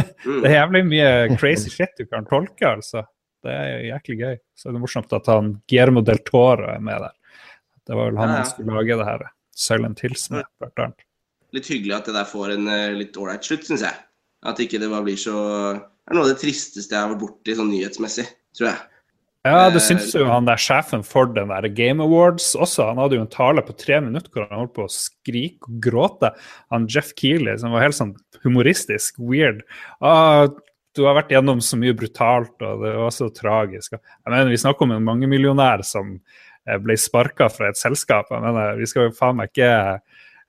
Det er jævlig mye crazy shit du kan tolke, altså. Det er jæklig gøy. Så er det morsomt at han Guillermo del Toro er med der. Det var vel han som skulle lage det her Silent Hills med, blant annet. Litt hyggelig at det der får en eh, litt ålreit slutt, syns jeg. At ikke det bare blir så er noe av det tristeste jeg har vært borti sånn nyhetsmessig, tror jeg. Ja, det Eh, syns jo han der sjefen for den der Game Awards også. Han hadde jo en tale på tre minutter hvor han holdt på å skrike og gråte. Han Jeff Keeley, som var helt sånn humoristisk, weird. Ah, du har vært gjennom så mye brutalt, og det var så tragisk. Jeg mener, Vi snakker om en mangemillionær som eh, ble sparka fra et selskap. Jeg mener, Vi skal jo faen meg ikke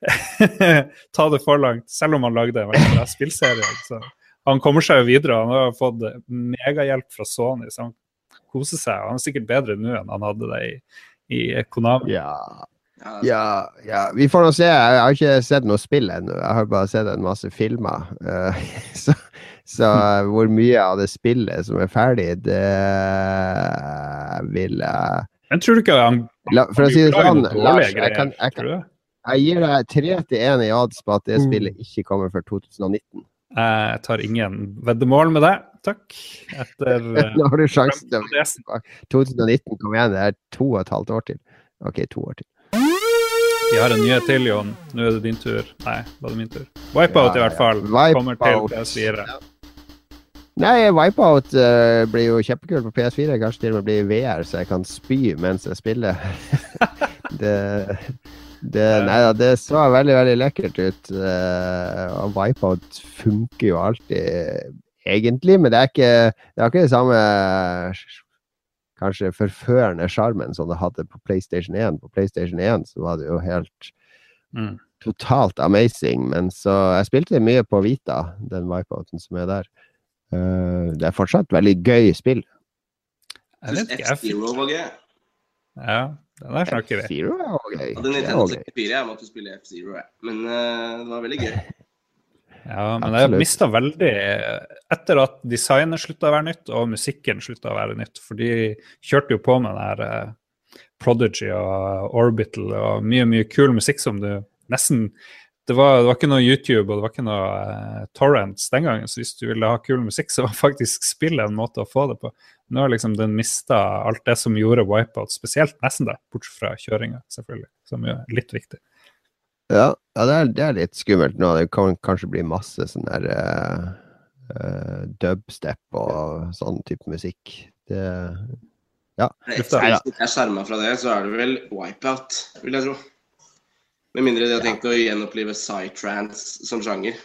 ta det for langt, selv om han lagde en veldig bra spillserie. Så han kommer seg jo videre. Han har fått megahjelp fra Sony, så han koser seg. Han er sikkert bedre nå enn han hadde det i, i Konami. ja, Ja, ja, ja. Vi får nå se. Jeg har ikke sett noe spill ennå. Jeg har bare sett en masse filmer. Eh, så, så hvor mye av det spillet som er ferdig, det vil jeg Men tror du ikke han La, For å si det sånn, Lars, jeg kan, jeg, tror kan? Jeg gir deg tre til én i odds på at det Mm. spillet ikke kommer før 2019. Jeg tar ingen veddemål med det, takk. Etter eh, Nå har du sjansen til å Andreasen. 2019, kom igjen, det er to og et halvt år til. OK, to år til. Vi har en nyhet til, Jon. Nå er det din tur. Nei, var det min tur? Wipeout, Ja, i hvert fall. ja. Kommer til PS4. Nei, Wipeout uh, blir jo kjempekult på PS4. Kanskje til og med blir VR, så jeg kan spy mens jeg spiller. det, det, nei det så veldig, veldig lekkert ut. eh, og Wipeout funker jo alltid, egentlig, men det er ikke det er ikke det samme kanskje forførende sjarmen som det hadde på PlayStation 1. På PlayStation 1 så var det jo helt Mm. totalt amazing. Men så Jeg spilte mye på Vita, den Wipeouten som er der. Eh, det er fortsatt veldig gøy spill. Jeg vet ikke, jeg fikk. Ja, den der snakker vi. Zero er òg gøy. Hadde Nintendo også gøy. 64, jeg måtte spille F-Zero, jeg. Men uh, det var veldig gøy. Ja, men jeg Absolutt. mista veldig Etter at designet slutta å være nytt, og musikken slutta å være nytt, for de kjørte jo på med den her eh, Prodigy og Orbital og mye, mye kul musikk som du nesten det var, det var ikke noe YouTube og det var ikke noe uh, torrents den gangen, så hvis du ville ha kul musikk, så var faktisk spillet en måte å få det på. Nå har liksom den mista alt det som gjorde Wipeout spesielt, nesten det, bortsett fra kjøringa, selvfølgelig, som jo er litt viktig. Ja, ja det, er, det er litt skummelt nå. Det kan kanskje bli masse sånn der uh, uh, dubstep og sånn type musikk. Det Ja. Hvis ikke er skjerma fra det, så er det vel Wipeout, vil jeg tro. Med mindre de har tenkt å gjenopplive psytrance som sjanger.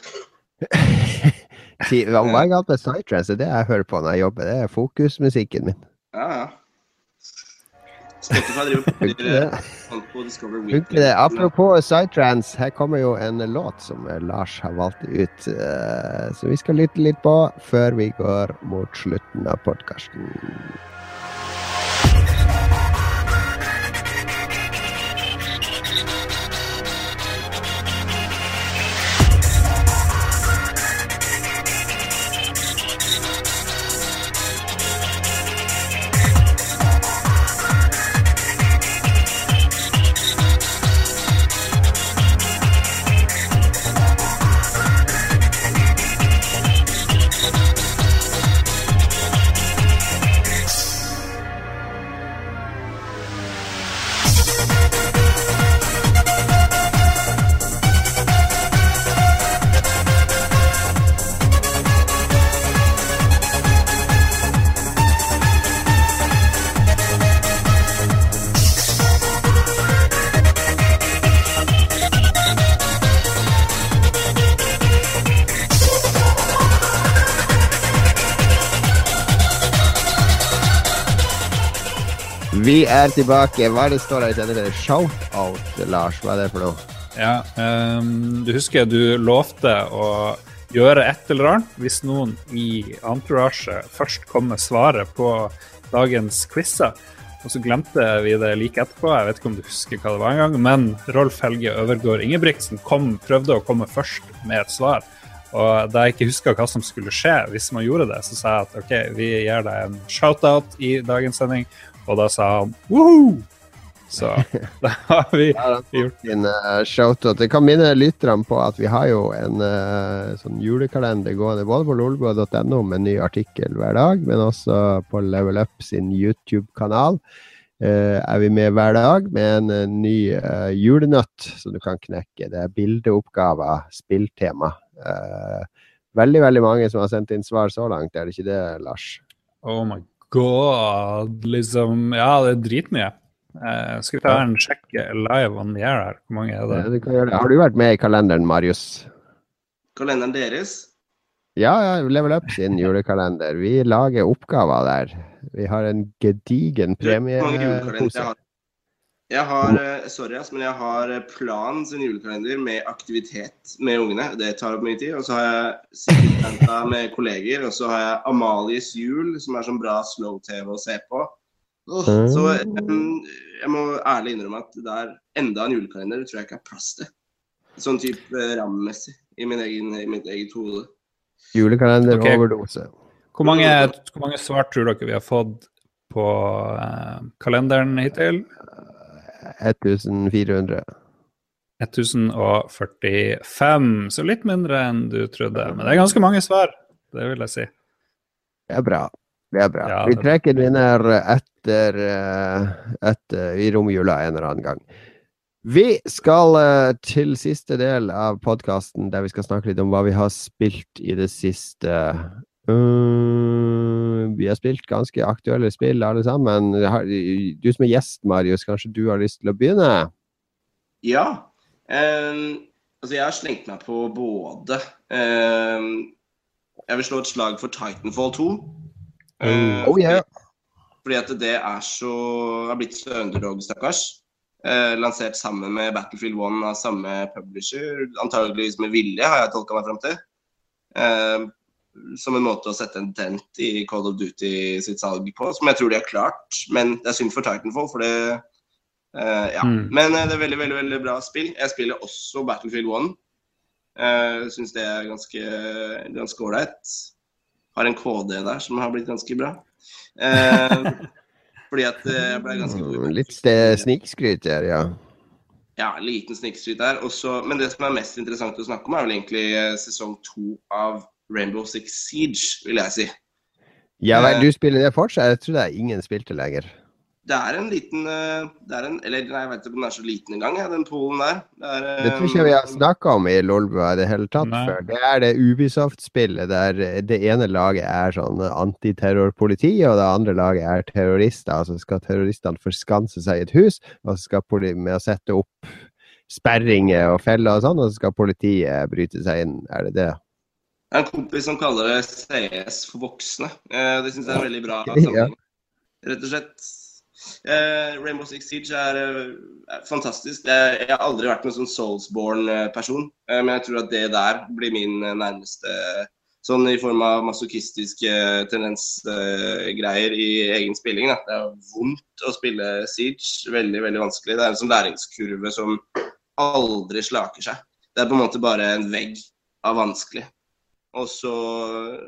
Hva er galt med Psytrance? Det jeg hører på når jeg jobber. Det er fokusmusikken min. Ja, ja. Spotify driver eh, på Discover Weekly. Apropos Psytrance, her kommer jo en låt som eh, Lars har valgt ut, eh, så vi skal lytte litt på før vi går mot slutten av podkasten. Er tilbake. Hva er det står her i denne shout-out, Lars? Hva er det for noe? Ja, um, du husker du lovte å gjøre et eller annet hvis noen i entourage først kom med svaret på dagens quizer. Og så glemte vi det like etterpå, jeg vet ikke om du husker hva det var engang, men Rolf Helge Øvergård Ingebrigtsen kom, prøvde å komme først med et svar. Og da jeg ikke huska hva som skulle skje hvis man gjorde det, så sa jeg at OK, vi gir deg en shout-out i dagens sending, og da sa han woho! Så da har vi gjort en uh, shout-out. Jeg kan minne lytterne på at vi har jo en uh, sånn julekalender gående både på lolbua.no med en ny artikkel hver dag, men også på Level Up sin YouTube-kanal. Uh, er vi med hver dag med en ny julenøtt som du kan knekke. Det er bildeoppgaver, spilltema. Eh, veldig, veldig mange som har sendt inn svar så langt, er det ikke det, Lars? Oh my god, liksom Ja, det er dritmye. Eh, skal vi ta en sjekk live on the air her? Hvor mange er det? Ja, du kan gjøre det. Har du vært med i kalenderen, Marius? Kalenderen deres Ja, ja, Level Up sin julekalender. Vi lager oppgaver der. Vi har en gedigen Hvor mange julekalendere har. Jeg har, eh, sorry men jeg har eh, Plan sin julekalender med aktivitet med ungene. Det tar opp mye tid. Og så har jeg Sikkerhetsjenta med kolleger. Og så har jeg Amalies jul, som er sånn bra slow-TV å se på. Så jeg må ærlig innrømme at det er enda en julekalender. Det tror jeg ikke er plass til. Sånn type eh, rammemessig i, min egen, i mitt eget hode. Julekalender-overdose. Hvor mange, hvor mange svar tror dere vi har fått på eh, kalenderen hittil? 1400. 1045, så litt mindre enn du trodde. Men det er ganske mange svar, det vil jeg si. Det er bra. Det er bra. Ja, vi trekker vinner etter, eh, etter i romjula en eller annen gang. Vi skal eh, til siste del av podkasten, der vi skal snakke litt om hva vi har spilt i det siste. Uh, vi har spilt ganske aktuelle spill, alle sammen. Du som er gjest, Marius, kanskje du har lyst til å begynne? Ja. Um, altså, jeg har slengt meg på både um, Jeg vil slå et slag for Titanfall 2. Um, Oh, yeah. Fordi at det er så har blitt så underdog, stakkars. Uh, lansert sammen med Battlefield 1 av samme publisher. Antageligvis med vilje, har jeg tolka meg fram til. Eh, som en måte å sette en dent i Call of Duty sitt salg på, som jeg tror de har klart. Men det er synd for Titanfall, for det uh, Ja. Mm. Men uh, det er veldig, veldig, veldig bra spill. Jeg spiller også Battlefield 1. Uh, Syns det er ganske ganske ålreit. Har en KD der som har blitt ganske bra. Uh, fordi at eh, jeg ble ganske god Litt snikskryt her, ja. Ja, liten snikskryt der. Også, men det som er mest interessant å snakke om, er vel egentlig eh, sesong to av Rainbow Six Siege, vil jeg si. Ja vel, Eh. du spiller det fortsatt? Jeg tror det er ingen spilte lenger. Det er en liten eh, det er en, Eller nei, jeg vet ikke om den er så liten engang, den polen der. Det, er, eh, Det tror ikke vi har snakka om i Lolbua i det hele tatt Nei. før. Det er det Ubisoft-spillet der det ene laget er sånn antiterrorpoliti, og det andre laget er terrorister. Altså skal terroristene forskanse seg i et hus, og så skal poli med å sette opp sperringer og feller og sånn, og så skal politiet bryte seg inn. Er det det? Jeg har en kompis som kaller det CS for voksne. Eh, det syns jeg er en veldig bra sammenheng. Rett og slett. Eh, Rainbow Six Siege er, eh, er fantastisk. Jeg, jeg har aldri vært noen sånn Soulsborne-person, eh, men jeg tror at det der blir min nærmeste Sånn i form av masochistiske tendensgreier i egen spilling. Da. Det er vondt å spille Siege. Veldig, veldig vanskelig. Det er en sånn læringskurve som aldri slaker seg. Det er på en måte bare en vegg av vanskelig. Og så,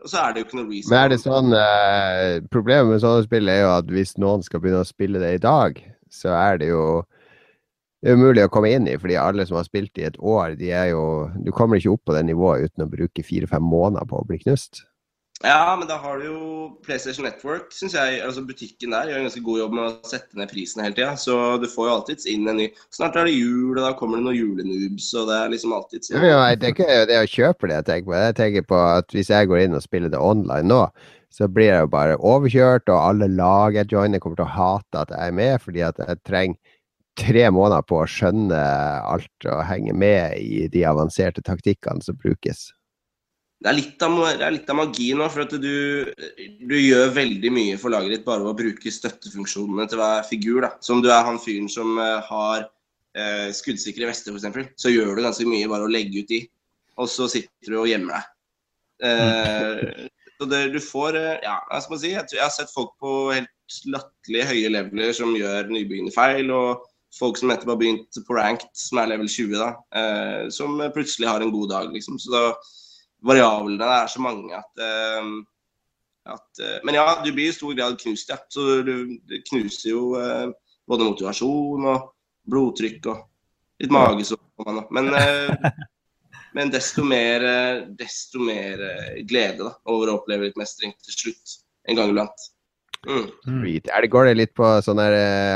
og så er det jo ikke noe reason. Men er det sånn eh, Problemet med sånne spill er jo at hvis noen skal begynne å spille det i dag, så er det jo det er umulig å komme inn i, fordi alle som har spilt i et år, de er jo Du kommer ikke opp på det nivået uten å bruke fire-fem måneder på å bli knust. Ja, men da har du jo PlayStation Network, syns jeg. altså Butikken der gjør en ganske god jobb med å sette ned prisen hele tida. Så du får jo alltids inn en ny Snart er det jul, og da kommer det noen julenoobs, og det er liksom alltid Det Ja, jo- det er ikke det å kjøpe det jeg tenker på. Jeg tenker på at hvis jeg går inn og spiller det online nå, så blir jeg jo bare overkjørt, og alle lag jeg joiner, kommer til å hate at jeg er med, fordi at jeg trenger tre måneder på å skjønne alt og henge med i de avanserte taktikkene som brukes. Det er litt av, det er litt av magi nå, for at du, du gjør veldig mye for laget ditt bare ved å bruke støttefunksjonene til hver figur. da. Som du er han fyren som eh, har eh, skuddsikre vester, f.eks. Så gjør du ganske mye bare å legge ut de, og så sitter du og gjemmer deg. Eh, så det, du får eh, Ja, hva skal man si? Jeg, jeg har sett folk på helt latterlig høye leveler som gjør nybegynnerfeil, og folk som nettopp har begynt på ranked, som er level 20, da, eh, som plutselig har en god dag, liksom. Så da variablene er så mange at, eh, at eh, Men ja, du blir i stor grad knust, ja. Så du, du knuser jo eh, både motivasjon og blodtrykk og litt magesår. Men, men desto mer, desto mer glede da, over å oppleve litt mestring til slutt. En gang iblant. Mm. Mm. Er det, går det litt på sånn der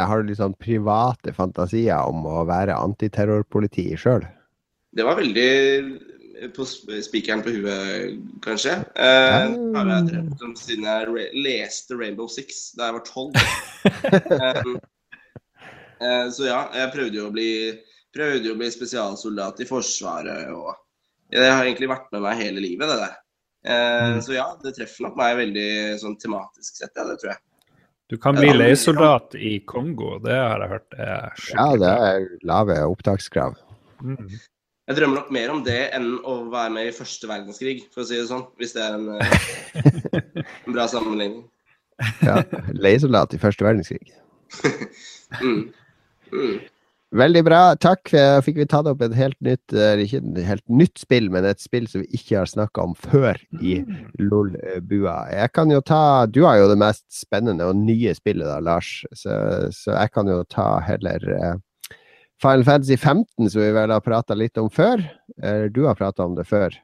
Har du litt sånn private fantasier om å være antiterrorpoliti sjøl? Det var veldig på spikeren på huet, kanskje. Eh, har jeg drømt om siden jeg re leste Rainbow Six da jeg var tolv. um, eh, så ja, jeg prøvde jo å bli prøvde jo å bli spesialsoldat i Forsvaret. og Det har egentlig vært med meg hele livet, det der. Eh, Mm. Så ja, det treffer nok meg veldig sånn tematisk sett, ja, det tror jeg. Du kan bli leiesoldat i Kongo, det har jeg hørt er Ja, det er lave opptakskrav. Mm. Jeg drømmer nok mer om det enn å være med i første verdenskrig, for å si det sånn. Hvis det er en, eh, en bra sammenligning. Ja. Leiesoldat i første verdenskrig. Mm. Mm. Veldig bra. Takk. Fikk vi tatt opp et helt nytt eh, Ikke et helt nytt spill, men et spill som vi ikke har snakka om før i LOL-bua. Jeg kan jo ta Du har jo det mest spennende og nye spillet da, Lars, så, så jeg kan jo ta heller eh, Final Fantasy 15, som vi vel har prata litt om før. Eller du har prata om det før.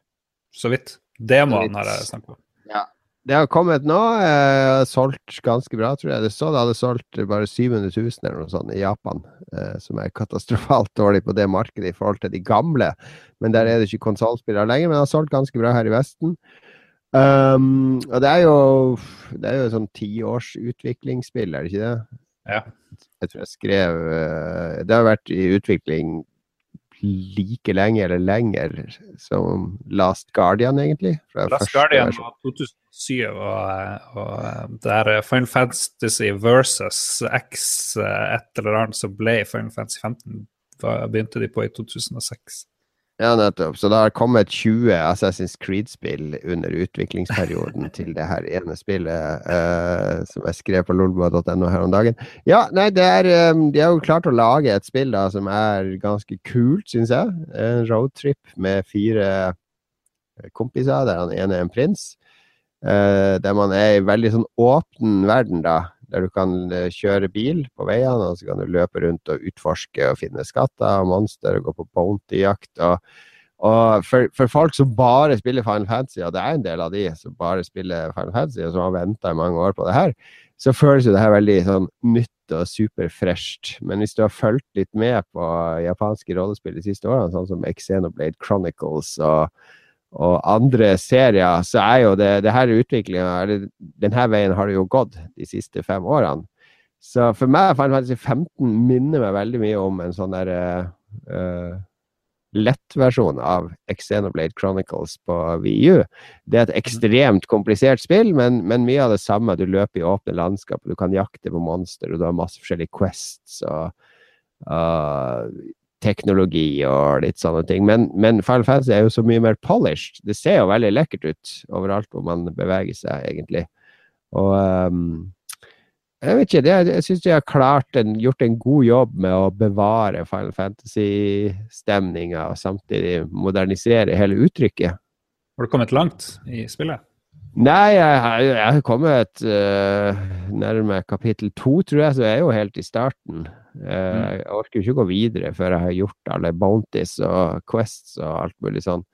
Så vidt. Demoen har jeg snakket om. Ja. Det har kommet nå. Eh, solgt ganske bra, tror jeg. Det så det hadde solgt bare 700 000 eller noe sånt i Japan. Eh, som er katastrofalt dårlig på det markedet i forhold til de gamle. Men der er det ikke konsollspillere lenger. Men det har solgt ganske bra her i Vesten. Um, og det er jo Det er jo sånn tiårs utviklingsspill, er det ikke det? Ja. Jeg tror jeg skrev uh, Det har vært i utvikling like lenge eller lenger som Last Guardian, egentlig. Last Guardian var 2007, og, og det er Final Fantasy versus X et eller annet som ble Final Fantasy 15, begynte de på i 2006. Ja, nettopp. Så det har kommet 20 Assassin's Creed-spill under utviklingsperioden til det her ene spillet uh, som jeg skrev på lolboa.no her om dagen. Ja, nei, det er um, De har jo klart å lage et spill da som er ganske kult, syns jeg. En roadtrip med fire kompiser, der han ene er en prins. Uh, der man er i veldig sånn åpen verden, da der du kan kjøre bil på veiene, og så kan du løpe rundt og utforske og finne skatter og monster og gå på bounty-jakt. Og, og for, for, folk som bare spiller Final Fantasy, og det er en del av de som bare spiller Final Fantasy, og som har venta i mange år på det her, så føles jo det her veldig sånn nytt og superfresht. Men hvis du har fulgt litt med på japanske rollespill de siste årene, sånn som Xenoblade Chronicles og og andre serier, så er jo det, det her utviklinga denne veien har det jo gått de siste fem årene. Så for meg Final Fantasy 15 minner meg veldig mye om en sånn der uh, lettversjon av Xenoblade Chronicles på VU. Det er et ekstremt komplisert spill, men, men, mye av det samme. Du løper i åpne landskap, du kan jakte på monster, og du har masse forskjellige quests. og uh, teknologi og litt sånne ting. Men, men Final Fantasy er jo så mye mer polished. Det ser jo veldig lekkert ut overalt hvor man beveger seg, egentlig. Og um, jeg vet ikke, det, jeg syns de har klart en, gjort en god jobb med å bevare Final Fantasy-stemninga og samtidig modernisere hele uttrykket. Har du kommet langt i spillet? Nei, jeg, har kommet uh, nærme kapittel to, tror jeg, så jeg er jo helt i starten. Uh, jeg orker jo ikke å gå videre før jeg har gjort alle bounties og quests og alt mulig sånn.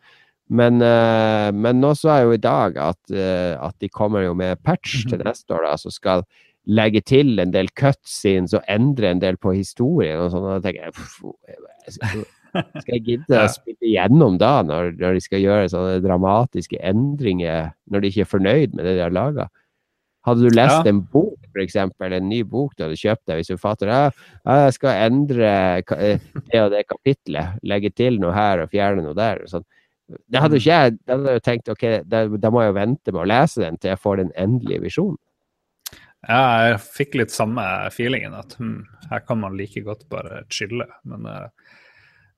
Men, uh, men nå så jeg jo i dag at, at, de kommer jo med patch til neste år, da, som skal legge til en del cutscenes og endre en del på historien og sånn. Og da tenker jeg skal jeg gidde å spille igjennom da, når, når, de skal gjøre sånne dramatiske endringer, når de ikke er fornøyd med det de har laga? Hadde du lest ja. en bok, f.eks., en ny bok du hadde kjøpt deg, hvis du fatter ja, jeg skal endre eh, det og det kapitlet, legge til noe her og fjerne noe der. sånn. Det hadde ikke jeg da hadde jeg tenkt ok, da, da, må jeg jo vente med å lese den til jeg får den endelige visjonen. Ja, jeg fikk litt samme feelingen, at hm, her kan man like godt bare chille. Men uh,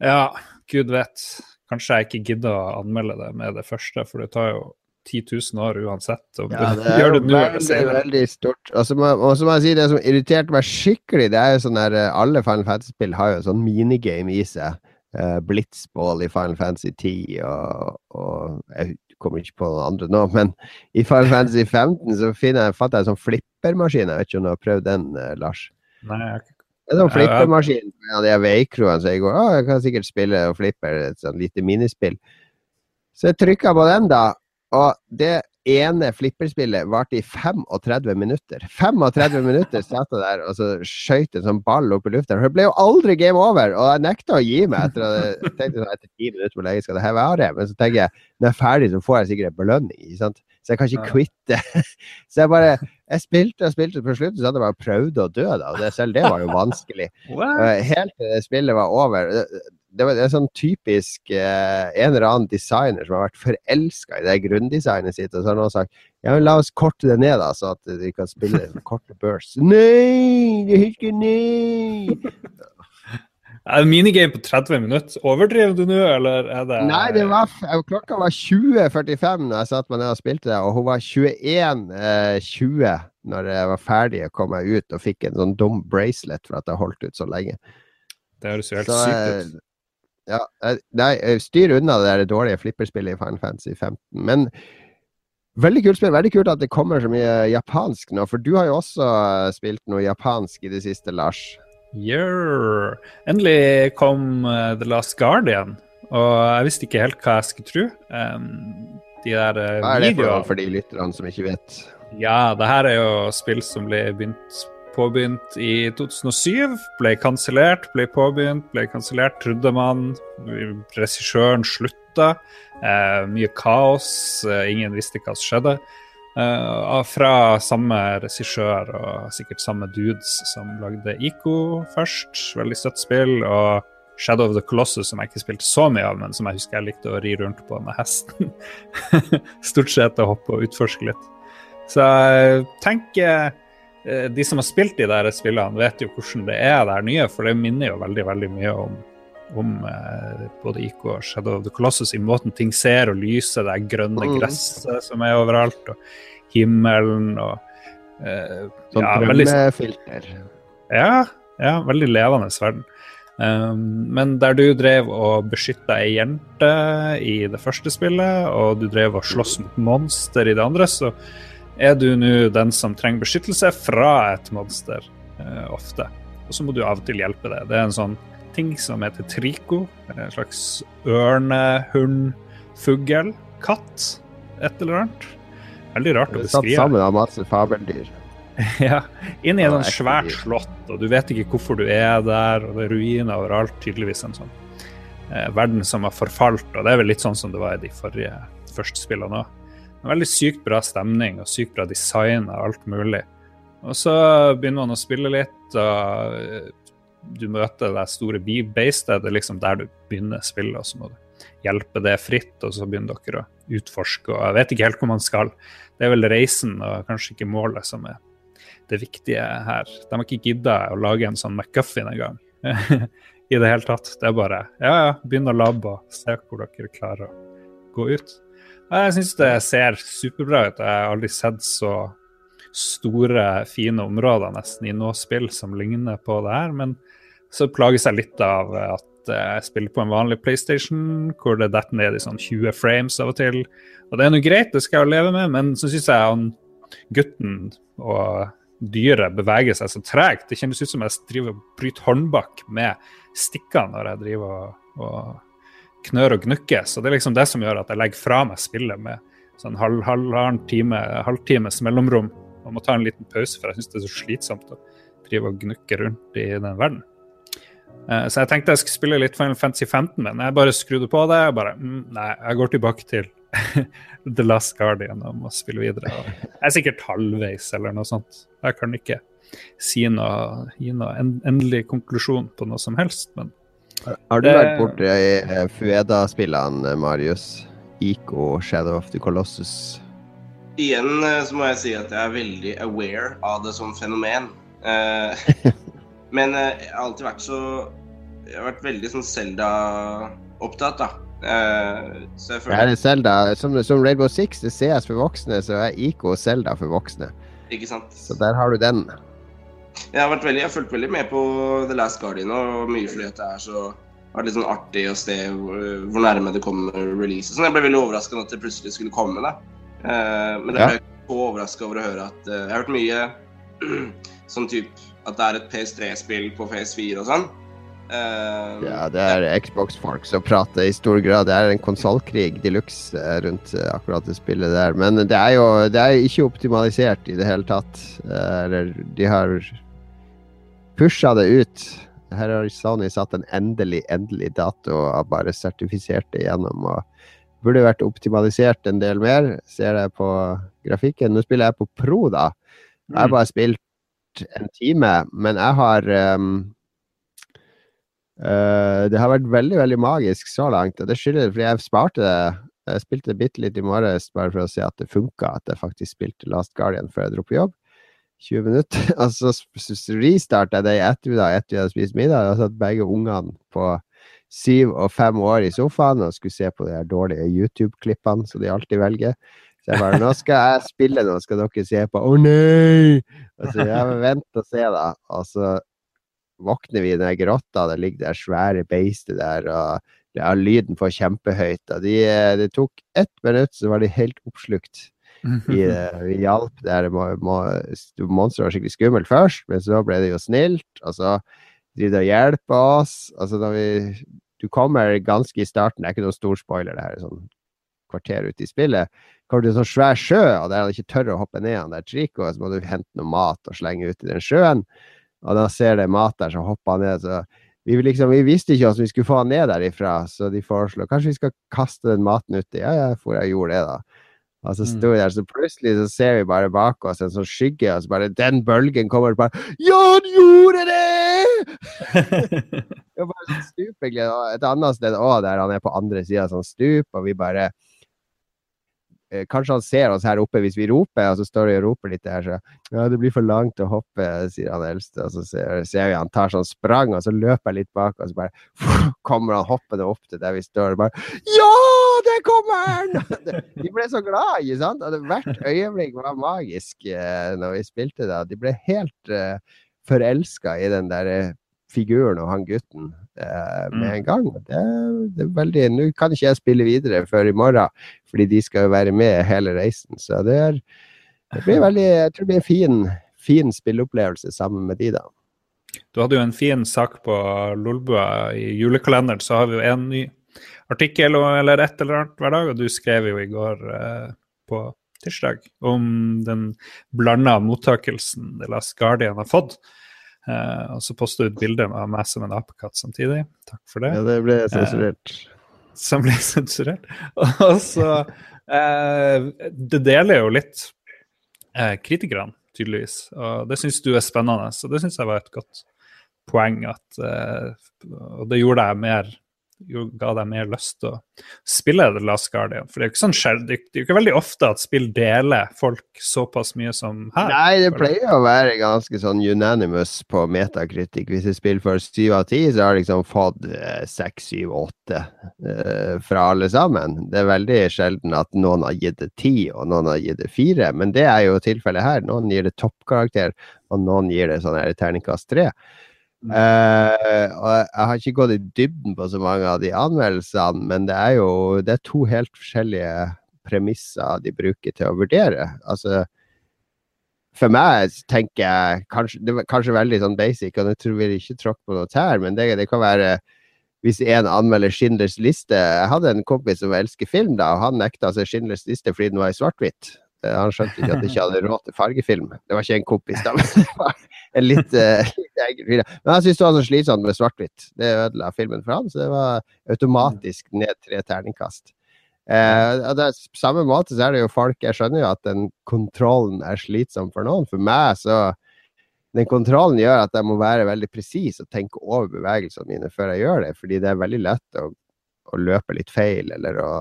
ja, gud vet. Kanskje jeg ikke gidder å anmelde det med det første, for det tar jo 10 000 år uansett. Og ja, det er det veldig, veldig stort. Og så må, må, jeg si det som irriterte meg skikkelig, det er jo sånn der eh, Alle Final Fantasy-spill har jo sånn minigame i seg. Uh, Blitzball i Final Fantasy 10 og, og, Jeg kommer ikke på noen andre nå, men i Final Fantasy 15 så finner jeg, fatter jeg en sånn flippermaskin. Jeg vet ikke om du har prøvd den, uh, Lars? Nei, jeg har ikke det er sånn flippermaskin med de veikroene, så jeg går å, jeg kan sikkert spille og flipper et sånn lite minispill. Så jeg trykka på den, da, og det ene flipperspillet varte i 35 minutter. 35 minutter satt jeg der og så skøyt en sånn ball opp i lufta. Det ble jo aldri game over, og jeg nekta å gi meg etter, jeg tenkte sånn, etter ti minutter hvor lenge skal det her være. Men så tenker jeg når jeg er ferdig, så får jeg sikkert en belønning. Så jeg kan ikke quitte. Så jeg bare jeg spilte og spilte, på slutten så hadde jeg bare prøvd å dø, da. Og det, selv det var jo vanskelig. Helt til spillet var over. Det, var, en er sånn typisk eh, en eller annen designer som har vært forelska i det grunndesignet sitt, og så har noen sagt ja, men la oss korte det ned, da, så at de kan spille korte bursts. Nei! Det er ikke nei! Er det minigame på 30 minutter? Overdriver du nå, eller er det Nei, det var, klokka var 20.45 da jeg satte meg ned og spilte det, og hun var 21.20 eh, når jeg var ferdig og kom meg ut og fikk en sånn dum bracelet for at jeg holdt ut så lenge. Det høres jo helt så, sykt ut. Eh, ja, nei, styr unna det der dårlige flipperspillet i Final Fantasy 15. Men veldig kult spill. Veldig kult at det kommer så mye japansk nå, for du har jo også spilt noe japansk i det siste, Lars. Yeah. Endelig kom uh, The Last Guardian, og jeg visste ikke helt hva jeg skulle tro. Um, de der uh, Hva er det for, for de lytterne som ikke vet? Ja, det her er jo spill som ble begynt, påbegynt i 2007. Ble kansellert, ble påbegynt, ble kansellert, trodde man. Regissøren slutta. Eh, mye kaos. Eh, ingen visste hva som skjedde. Eh, fra samme regissør og sikkert samme dudes som lagde Ico først. Veldig søtt spill. Og Shadow of the Colossus, som jeg ikke spilte så mye av, men som jeg husker jeg likte å ri rundt på med hesten. Stort sett å hoppe og utforske litt. Så jeg tenker de som har spilt de der spillene, vet jo hvordan det er der nye, for det minner jo veldig veldig mye om, om eh, både IK og Shadow of the Colossus i måten ting ser og lyser, det er grønne Mm. gresset som er overalt, og himmelen og eh, Sånn ja, drømmefilter. ja, ja, veldig levende verden. Um, men der du drev og beskytta ei jente i det første spillet, og du drev og sloss mot monster i det andre, så er du nå den som trenger beskyttelse fra et monster eh, ofte. Og så må du av og til hjelpe det. Det er en sånn ting som heter trico. En slags ørne, hund, fugl, katt. Et eller annet. Veldig rart å er Satt sammen av masse fabeldyr. Ja, inn i et sånt svært slott, og du vet ikke hvorfor du er der, og det er ruiner overalt. Tydeligvis en sånn eh, verden som har forfalt, og det er vel litt sånn som det var i de forrige første spillene òg. Veldig sykt bra stemning og sykt bra design og alt mulig. Og så begynner man å spille litt, og du møter det store beistet. Det er liksom der du begynner spillet, og så må du hjelpe det fritt, og så begynner dere å utforske. og Jeg vet ikke helt hvor man skal. Det er vel reisen og kanskje ikke målet som er det viktige her. De har ikke gidda å lage en sånn McGuffin engang. I det hele tatt. Det er bare ja, ja, begynn å labbe og se hvor dere klarer å gå ut. Jeg syns det ser superbra ut. Jeg har aldri sett så store, fine områder nesten i noe spill som ligner på det her. Men så plages jeg litt av at jeg spiller på en vanlig PlayStation, hvor det detter ned i sånn 20 frames av og til. Og det er nå greit, det skal jeg leve med, men så syns jeg han gutten og dyret beveger seg så tregt. Det kjennes ut som jeg driver og bryter håndbak med stikkene når jeg driver og, og knør og gnukker. Så det er liksom det som gjør at jeg legger fra meg spillet med sånn halv, halvannen time, halvtimes mellomrom. Og må ta en liten pause, for jeg syns det er så slitsomt å drive og gnukke rundt i den verden. Eh, Så jeg tenkte jeg skulle spille litt Final Fantasy 15, men jeg bare skrudde på det. og bare, mm, Nei, jeg går tilbake til The Last Guardian og må spille videre. Jeg er sikkert halvveis eller noe sånt. Jeg kan ikke si noe, gi noe en- endelig konklusjon på noe som helst, men Har du vært borti eh, Fueda-spillene, Marius? Ico, Shadow of the Colossus. Igjen eh, så må jeg si at jeg er veldig aware av det som fenomen. Eh, men eh, jeg har alltid vært så Jeg har vært veldig sånn Selda-opptatt, da. Eh, så jeg føler er Zelda. Som, som Rainbow Six det CS for voksne, så er Ico Zelda for voksne. Ikke sant? Så der har du den. Jeg har vært veldig, jeg har fulgt veldig med på The Last Guardian, og mye fordi det er så det var litt sånn artig å se hvor, hvor nærme det kommer release. Sånn, jeg ble veldig overraska at det plutselig skulle komme. da. Eh, men det Ja. ble jeg ikke så overraska over å høre at eh, Jeg har hørt mye sånn type at det er et PS3-spill på PS4 og sånn. Eh, Ja, det er Xbox-folk som prater i stor grad. Det er en konsollkrig de luxe eh, rundt eh, akkurat det spillet der. Men det er jo det er ikke optimalisert i det hele tatt. Eh, Eller de har pusha det ut. Her har Sony satt en endelig, endelig dato og bare sertifisert det gjennom. og Burde vært optimalisert en del mer, ser jeg på grafikken. Nå spiller jeg på Pro, da. Jeg har Mm. bare spilt en time, men jeg har um, uh, Det har vært veldig, veldig magisk så langt, og det skyldes fordi jeg sparte det. Jeg spilte bitte litt i morges bare for å se at det funka, at jeg faktisk spilte Last Guardian før jeg dro på jobb. 20 minutter. Og så restarta jeg det i ettermiddag etter vi hadde spist middag. Og satt begge ungene på syv og fem år i sofaen og skulle se på de dårlige YouTube-klippene som de alltid velger. Så jeg bare Nå skal jeg spille, nå skal dere se på. Å nei! Og så jeg vent og se, da. Og så våkner vi i den grotta, det ligger det svære beistet der, og er lyden får kjempehøyt. Og de, det tok ett minutt, så var de helt oppslukt. Vi, vi hjalp der. Må, må, monsteret var skikkelig skummelt først, men så ble det jo snilt. Og så driver og hjelper oss. Altså når vi Du kommer ganske i starten, det er ikke noen stor spoiler, det her er sånn kvarter ute i spillet. Kommer til en sånn svær sjø, og der han ikke tør å hoppe ned han der Trico, så må du hente noe mat og slenge ut i den sjøen. Og da ser det mat der, så hopper han ned. så vi, liksom, vi, visste ikke hvordan vi skulle få han ned derifra, så de foreslo kanskje vi skal kaste den maten uti. Ja, ja, for jeg gjorde det, da. Og så sto vi der, så plutselig så ser vi bare bak oss en sånn skygge, og så bare den bølgen kommer bare Ja, han gjorde det! det var bare sånn stup, egentlig. Og et annet sted òg, der han er på andre sida av sånn stup, og vi bare eh, Kanskje han ser oss her oppe hvis vi roper, og så står vi og roper litt der, så Ja, det blir for langt å hoppe, sier han eldste, og så ser, ser vi han tar sånn sprang, og så løper jeg litt bak, og så bare kommer han hoppende opp til der vi står, og bare Ja! Der kommer han! De ble så glad, ikke sant? Og hvert øyeblikk var magisk eh, når vi spilte det. De ble helt uh, forelska i den der eh, figuren og han gutten eh, med Mm. en gang. Det, det er veldig Nå kan ikke jeg spille videre før i morgen, fordi de skal jo være med hele reisen. Så det, er, det blir veldig Jeg tror det blir en fin, fin spilleopplevelse sammen med de, da. Du hadde jo en fin sak på Lolbua i julekalenderen, så har vi jo en ny artikkel eller et eller annet hver dag, og du skrev jo i går eh, på tirsdag om den blanda mottakelsen The Last Guardian har fått. Eh, og så posta du et bilde av meg som en apekatt samtidig. Takk for det. Ja, det ble sensurert. Som ble sensurert. Og så eh, Det deler jo litt eh, kritikerne, tydeligvis. Og det syns du er spennende, så det syns jeg var et godt poeng. At, eh, og det gjorde jeg mer jo- ga deg mer lyst til å spille The Last Guardian. For det er jo ikke sånn skjer, det det er jo ikke veldig ofte at spill deler folk såpass mye som her. Nei, det pleier å være ganske sånn unanimous på metakritikk. Hvis et spill får syv av ti, så har det liksom fått eh, seks, syv, åtte eh, fra alle sammen. Det er veldig sjelden at noen har gitt det ti, og noen har gitt det fire. Men det er jo tilfellet her. Noen gir det toppkarakter, og noen gir det sånn her terningkast tre. Eh, og jeg har ikke gått i dybden på så mange av de anmeldelsene, men det er jo det er to helt forskjellige premisser de bruker til å vurdere. Altså, for meg tenker jeg kanskje, Det er kanskje veldig sånn basic, og jeg tror vi ikke tråkker på noe tær, men det, det kan være hvis en anmelder Schindlers liste Jeg hadde en kompis som elsker film, da, og han nekta seg Schindlers liste fordi den var i svart-hvitt. Eh, Han skjønte ikke at det ikke hadde råd til fargefilm. Det var ikke en kompis, da, en litt, fyr. Men han syntes det var så slitsomt med svart-hvitt. Det ødela filmen for han, så det var automatisk ned tre terningkast. Eh, det samme måte så er det jo folk Jeg skjønner jo at den kontrollen er slitsom for noen. For meg så Den kontrollen gjør at jeg må være veldig presis og tenke over bevegelsene mine før jeg gjør det, fordi det er veldig lett å, å løpe litt feil eller å,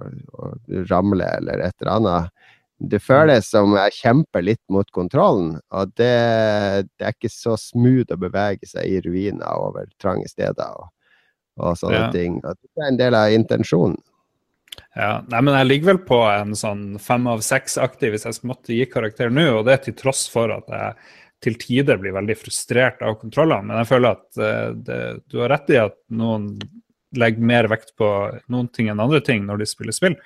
å, å ramle eller et eller annet. Det føles som jeg kjemper litt mot kontrollen, og det, det er ikke så smooth å bevege seg i ruiner over trange steder og, og sånne Ja. ting. Og det er en del av intensjonen. Ja, nei, men jeg ligger vel på en sånn fem av seks-aktig hvis jeg måtte gi karakter nå, og det er til tross for at jeg til tider blir veldig frustrert av kontrollene. Men jeg føler at eh, det, du har rett i at noen legger mer vekt på noen ting enn andre ting når de spiller spill.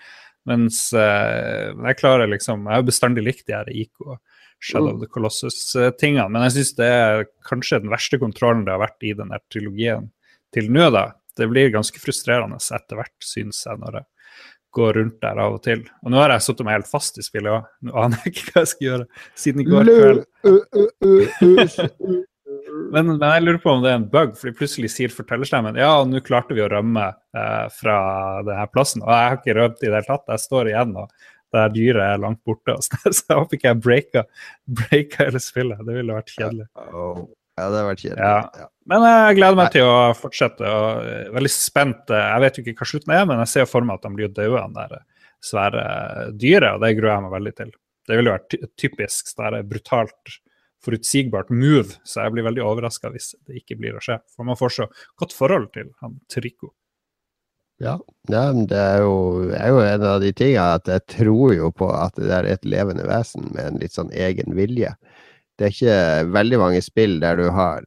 Mens eh, jeg klarer liksom Jeg har bestandig likt de her IK og Shadow of the Colossus-tingene, men jeg syns det er kanskje den verste kontrollen det har vært i den trilogien til nå, da. Det blir ganske frustrerende etter hvert, syns jeg, når jeg går rundt der av og til. Og nå har jeg satt meg helt fast i spillet òg. Nå aner jeg ikke hva jeg skal gjøre siden i går kveld. Men, men jeg lurer på om det er en bug, fordi plutselig sier fortellerstemmen ja, nå klarte vi å rømme eh, fra denne plassen. Og jeg har ikke rømt i det hele tatt. Jeg står igjen, og det her dyret er langt borte. Så jeg håper ikke jeg breaka, breaka hele spillet. Det ville vært kjedelig. Oh. Ja, det har vært kjedelig. Ja. Ja. Men jeg gleder meg til å fortsette. og er Veldig spent. Jeg vet jo ikke hva slutten er, men jeg ser for meg at de blir døde, han der svære dyret. Og det gruer jeg meg veldig til. Det ville vært ty- typisk sånn er brutalt, forutsigbart move, så jeg blir veldig overraska hvis det ikke blir å skje. For man får så godt forhold til han Trico. Ja, det er jo, er jo en av de tingene at jeg tror jo på at det er et levende vesen med en litt sånn egen vilje. Det er ikke veldig mange spill der du har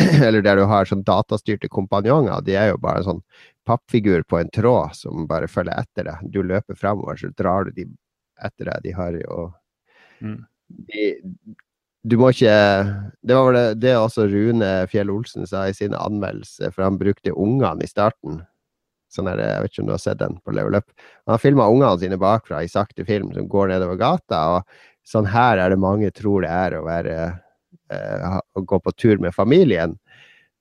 eller der du har sånn datastyrte kompanjonger. De er jo bare sånn pappfigur på en tråd som bare følger etter deg. Du løper fremover, så drar du de etter deg. De har jo Mm. de, du må ikke Det var vel det, det også Rune Fjell Olsen sa i sin anmeldelse, for han brukte ungene i starten. Sånn er det, Jeg vet ikke om du har sett den på Level Up. Han har filma ungene sine bakfra i sakte film som går nedover gata. og Sånn her er det mange tror det er å være eh, å gå på tur med familien.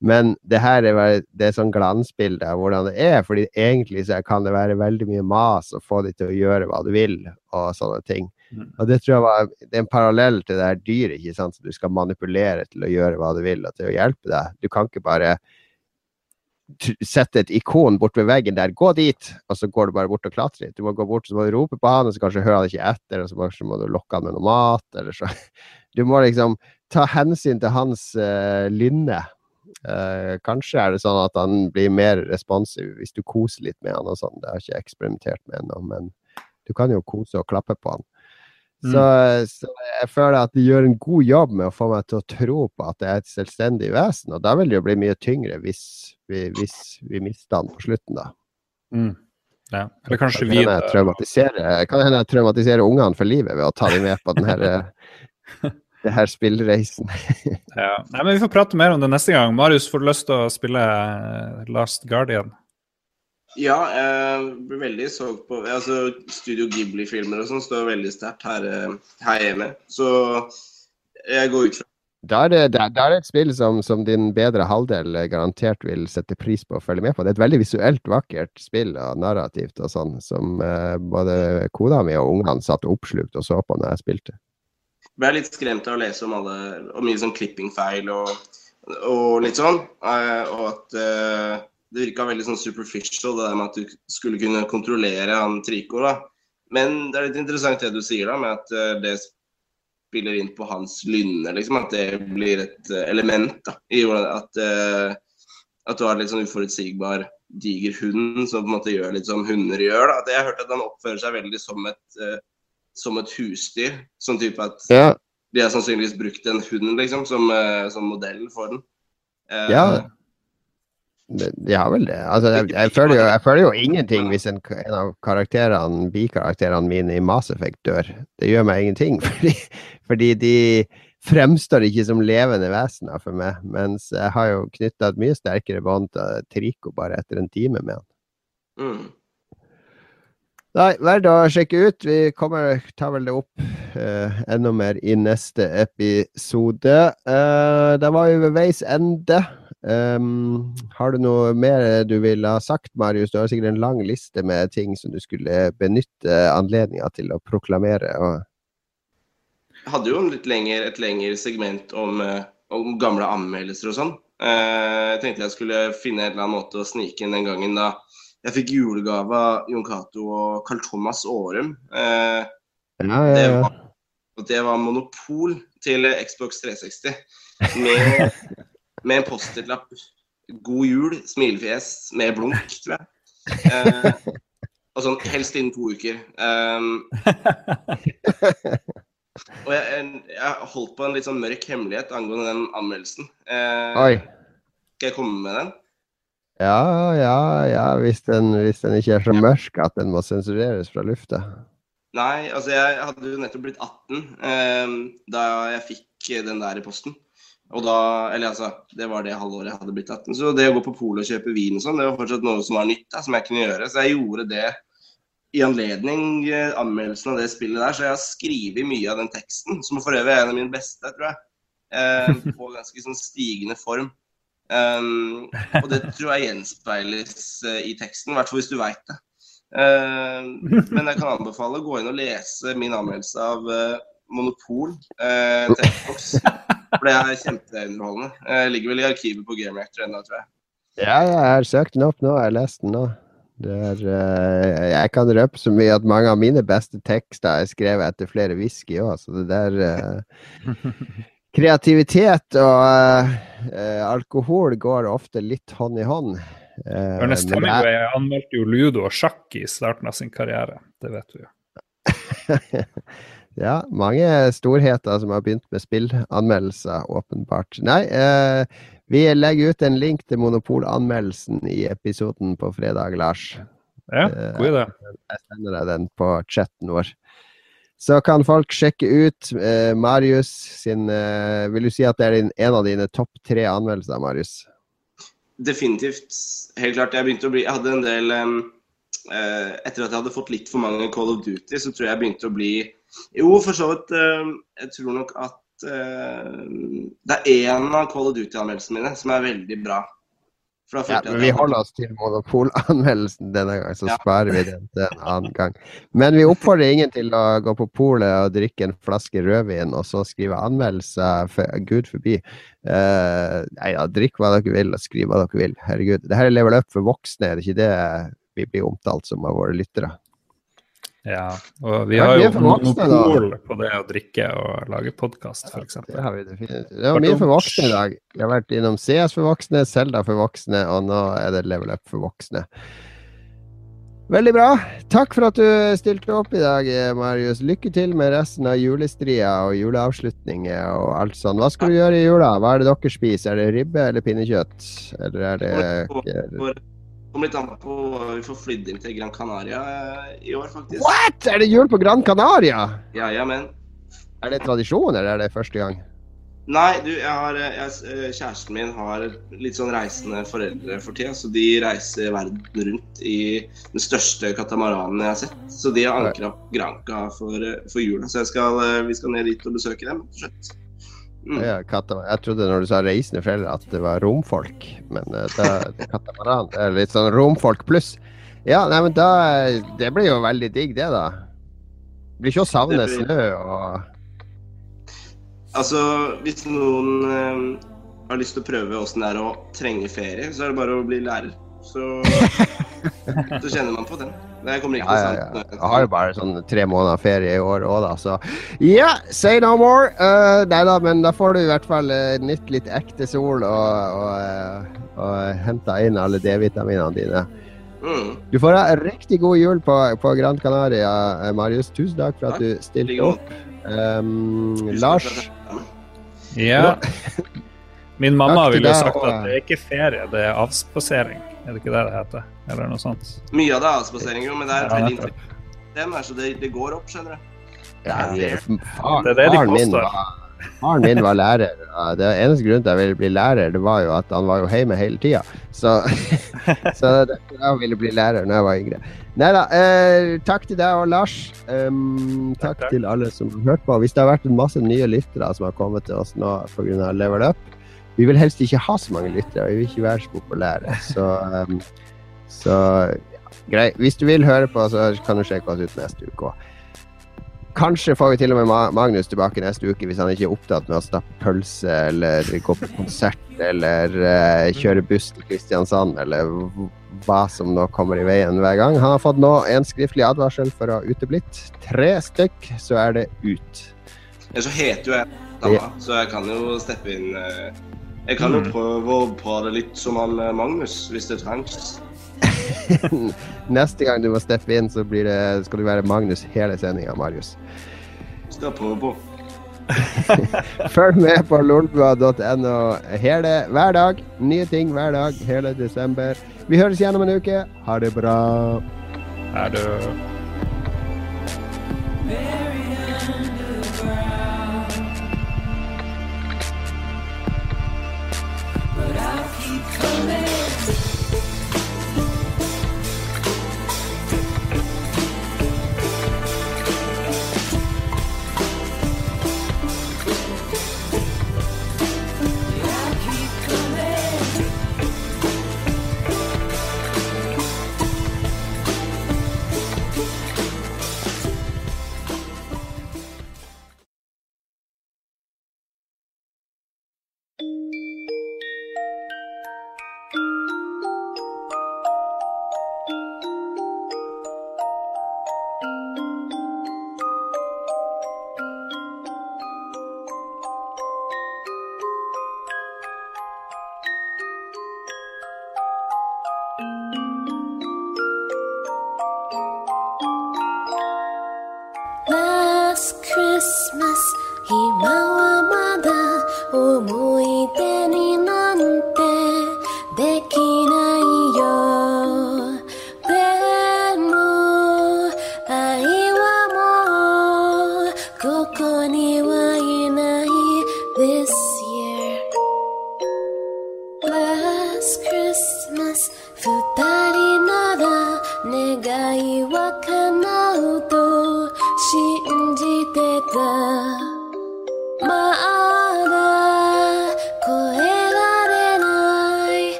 Men det her er, det er sånn glansbilde av hvordan det er. fordi egentlig så kan det være veldig mye mas å få de til å gjøre hva du vil, og sånne ting. Mm. Og det tror jeg var, det er en parallell til det her dyret, som du skal manipulere til å gjøre hva du vil, og til å hjelpe deg. Du kan ikke bare sette et ikon bort ved veggen der, gå dit, og så går du bare bort og klatrer. Du må gå bort, så må du rope på han, og så kanskje hører han ikke etter, og så kanskje må du lokke han med noe mat, eller så. Du må liksom ta hensyn til hans uh, lynne. Uh, kanskje er det sånn at han blir mer responsiv hvis du koser litt med han og sånn. Det har jeg ikke eksperimentert med ennå, men du kan jo kose og klappe på han. Så, så jeg føler at de gjør en god jobb med å få meg til å tro på at det er et selvstendig vesen, og da vil det jo bli mye tyngre hvis vi, hvis vi mister han på slutten, da. Mm. Ja. Eller kanskje vi kan hende jeg traumatiserer ungene for livet ved å ta dem med på den her, det her spillreisen. ja. Nei, men Vi får prate mer om det neste gang. Marius, får du lyst til å spille eh, Last Guardian? Ja, jeg blir veldig solgt på altså, Studio Ghibli-filmer og sånn står veldig sterkt her, eh, her hjemme. Så jeg går ut fra Da er det, da er det et spill som, som din bedre halvdel garantert vil sette pris på å følge med på. Det er et veldig visuelt vakkert spill og narrativt og sånn, som eh, både kona mi og ungene satt oppslukt og så på når jeg spilte. Jeg ble litt skremt av å lese om alle om mye sånn klippingfeil og, og litt sånn. eh, og at eh, det virka veldig sånn superficial, det der med at du skulle kunne kontrollere han Trico. da. Men det er litt interessant det du sier, da, med at eh, det spiller inn på hans lynne, liksom. At det blir et eh, element da, i at, eh, at du har litt sånn uforutsigbar diger hund som på en måte gjør litt som hunder gjør. da. At jeg har hørt at han oppfører seg veldig som et, som et husdyr. Sånn type at Ja, de har sannsynligvis brukt en hund liksom, som, som modell for den. Ja. De har vel det. Altså, jeg, jeg, føler jo, jeg føler jo ingenting hvis en, en av karakterene, bikarakterene mine i Mass Effect dør. Det gjør meg ingenting, fordi, fordi de fremstår ikke som levende vesener for meg. Mens jeg har jo knytta et mye sterkere bånd til Trico bare etter en time med han. Mm. Nei, verdt å sjekke ut. Vi kommer, tar vel det opp uh, enda mer i neste episode. Uh, da var vi ved veis ende. Um, har du noe mer du ville ha sagt, Marius? Du har sikkert en lang liste med ting som du skulle benytte anledninga til å proklamere. Og... Jeg hadde jo lenger, et lengre segment om, eh, om gamle anmeldelser og sånn. Uh, jeg tenkte jeg skulle finne en eller annen måte å snike inn den gangen da jeg fikk julegave av Jon Cato og Carl Thomas Aarum. Uh, Ja, ja, det, var, det var monopol til Xbox 360 med, med en Post-It-lapp. God jul, smilefjes med blunk, tror jeg. Eh, og sånn helst innen to uker. Um, og jeg, jeg, holdt på en litt sånn mørk hemmelighet angående den anmeldelsen. Eh, Oi. skal jeg komme med den? Ja, ja, ja. Hvis den, hvis den ikke er så mørk at den må sensureres fra lufta. Nei, altså jeg hadde jo nettopp blitt 18 eh, da jeg fikk den der i posten. Og da, eller altså, Det var det halvåret jeg hadde blitt 18. Så det å gå på polet og kjøpe vin og sånn, det var fortsatt noe som var nytt, da, som jeg kunne gjøre. Så jeg gjorde det i anledning eh, anmeldelsen av det spillet der. Så jeg har skrevet mye av den teksten, som for øvrig er en av mine beste, tror jeg. Eh, på ganske sånn stigende form. Um, og det tror jeg gjenspeiles uh, i teksten, i hvert fall hvis du veit det. Uh, men jeg kan anbefale å gå inn og lese min anmeldelse av uh, Monopol uh. For det er kjempeunderholdende. Jeg ligger vel i arkivet på Game Reactor ennå, tror jeg. Ja, jeg har søkt den opp nå. Jeg har lest den nå. Det er, eh, jeg kan røpe så mye at mange av mine beste tekster er skrevet etter flere whisky òg, så det der eh, Kreativitet og eh, alkohol går ofte litt hånd i hånd. Ernest er- Hemingway anmeldte jo ludo og sjakk i starten av sin karriere. Det vet vi jo. ja, mange storheter som har begynt med spillanmeldelser, åpenbart. Nei, eh, vi legger ut en link til Monopolanmeldelsen i episoden på fredag, Lars. Ja, Eh, god idé. Jeg sender deg den på chatten vår. så kan folk sjekke ut eh, Marius sin eh, Vil du si at det er din, en av dine topp tre anmeldelser, Marius? Definitivt. Helt klart. Jeg begynte å bli Jeg hadde en del uh, Etter at jeg hadde fått litt for mange Call of Duty, så tror jeg jeg begynte å bli Jo, for så vidt. Uh, jeg tror nok at uh, det er én av Call of Duty-anmeldelsene mine som er veldig bra. Ja, men vi holder oss til monopolanmeldelsen denne gang, så ja. sparer vi den til en annen gang. Men vi oppfordrer ingen til å gå på polet og drikke en flaske rødvin og så skrive anmeldelser. For, Gud forbi. Uh, nei da, drikk hva dere vil og skriv hva dere vil. Herregud. Dette er level up for voksne, er det ikke det vi blir omtalt som av våre lyttere? Ja, og vi har jo monopol på det å drikke og lage podkast, f.eks. Det har vi definitivt. Det var mye for voksne i dag. Vi har vært innom CS for voksne, Selda for voksne, og nå er det level up for voksne. Veldig bra. Takk for at du stilte opp i dag, Marius. Lykke til med resten av julestria og juleavslutninger og alt sånt. Hva skal du gjøre i jula? Hva er det dere spiser? Er det ribbe eller pinnekjøtt? Eller er det Kommer litt an på Vi får flydd inn til Gran Canaria eh, i år, faktisk. What?! Er det jul på Gran Canaria? Ja, ja, men. Er det tradisjon, eller er det første gang? Nei, du, jeg har, jeg, eh, kjæresten min har litt sånn reisende foreldre for tida. Så de reiser verden rundt i den største katamaranen jeg har sett. Så de har ankra Granca for, for jula. Så skal, vi skal ned dit og besøke dem. Slett. Mm. Ja, jeg trodde når du sa reisende foreldre at det var romfolk, men det, det, katamaran, er litt sånn romfolk pluss. Ja, nei, men da Det blir jo veldig digg, det, da. Det blir ikke å savne blir... snø og Altså, hvis noen uh, har lyst til å prøve åssen det er å trenge ferie, så er det bare å bli lærer. Så, så kjenner man på den. Det kommer ikke ja, ja, ja. Jeg har jo bare sånn tre måneder ferie i år òg, da, så ja, yeah, say no more. Uh, nei da, men da får du i hvert fall uh, nytt litt ekte sol og, og, uh, og henta inn alle D-vitaminene dine. Mm. Du får ha en riktig god jul på, på Gran Canaria, Marius. Tusen takk for at du stilte opp. Um, Lars? Ja. Min mamma ville sagt at det er ikke ferie, det er avspasering. Er det ikke det det heter? Eller noe sånt? Mye av det er avspasering, jo, men det er et veldig her, Så det, det, går opp, skjønner du. Ja, det, er det de påstår. Faren min var lærer. Det eneste grunnen til at jeg ville bli lærer, det var jo at han var jo hjemme hele tida. Så, så jeg ville bli lærer når jeg var yngre. Nei da. Eh, takk til deg og Lars. Um, takk, takk, til alle som har hørt på. Hvis det har vært en masse nye lyttere som har kommet til oss nå pga. Level Up, vi vil helst ikke ha så mange lyttere, vi vil ikke være så populære. Så, um, så ja, greit. Hvis du vil høre på, så kan du sjekke oss ut neste uke òg. Kanskje får vi til og med Magnus tilbake neste uke hvis han ikke er opptatt med å stappe pølse eller gå på konsert eller uh, kjøre buss til Kristiansand eller hva som nå kommer i veien hver gang. Han har fått nå en skriftlig advarsel for å ha uteblitt. Tre stykk, så er det ut. Ja, så heter jo jeg dama, så jeg kan jo steppe inn uh jeg kan jo mm. prøve å prate litt som han eh, Magnus, hvis det trengs. Neste gang du må steppe inn, så det, skal du være Magnus hele sendinga, Marius. Skal prøve på. Følg med på lolbua.no hele hver dag. Nye ting hver dag hele desember. Vi høres igjen om en uke. Ha det bra. Ha det.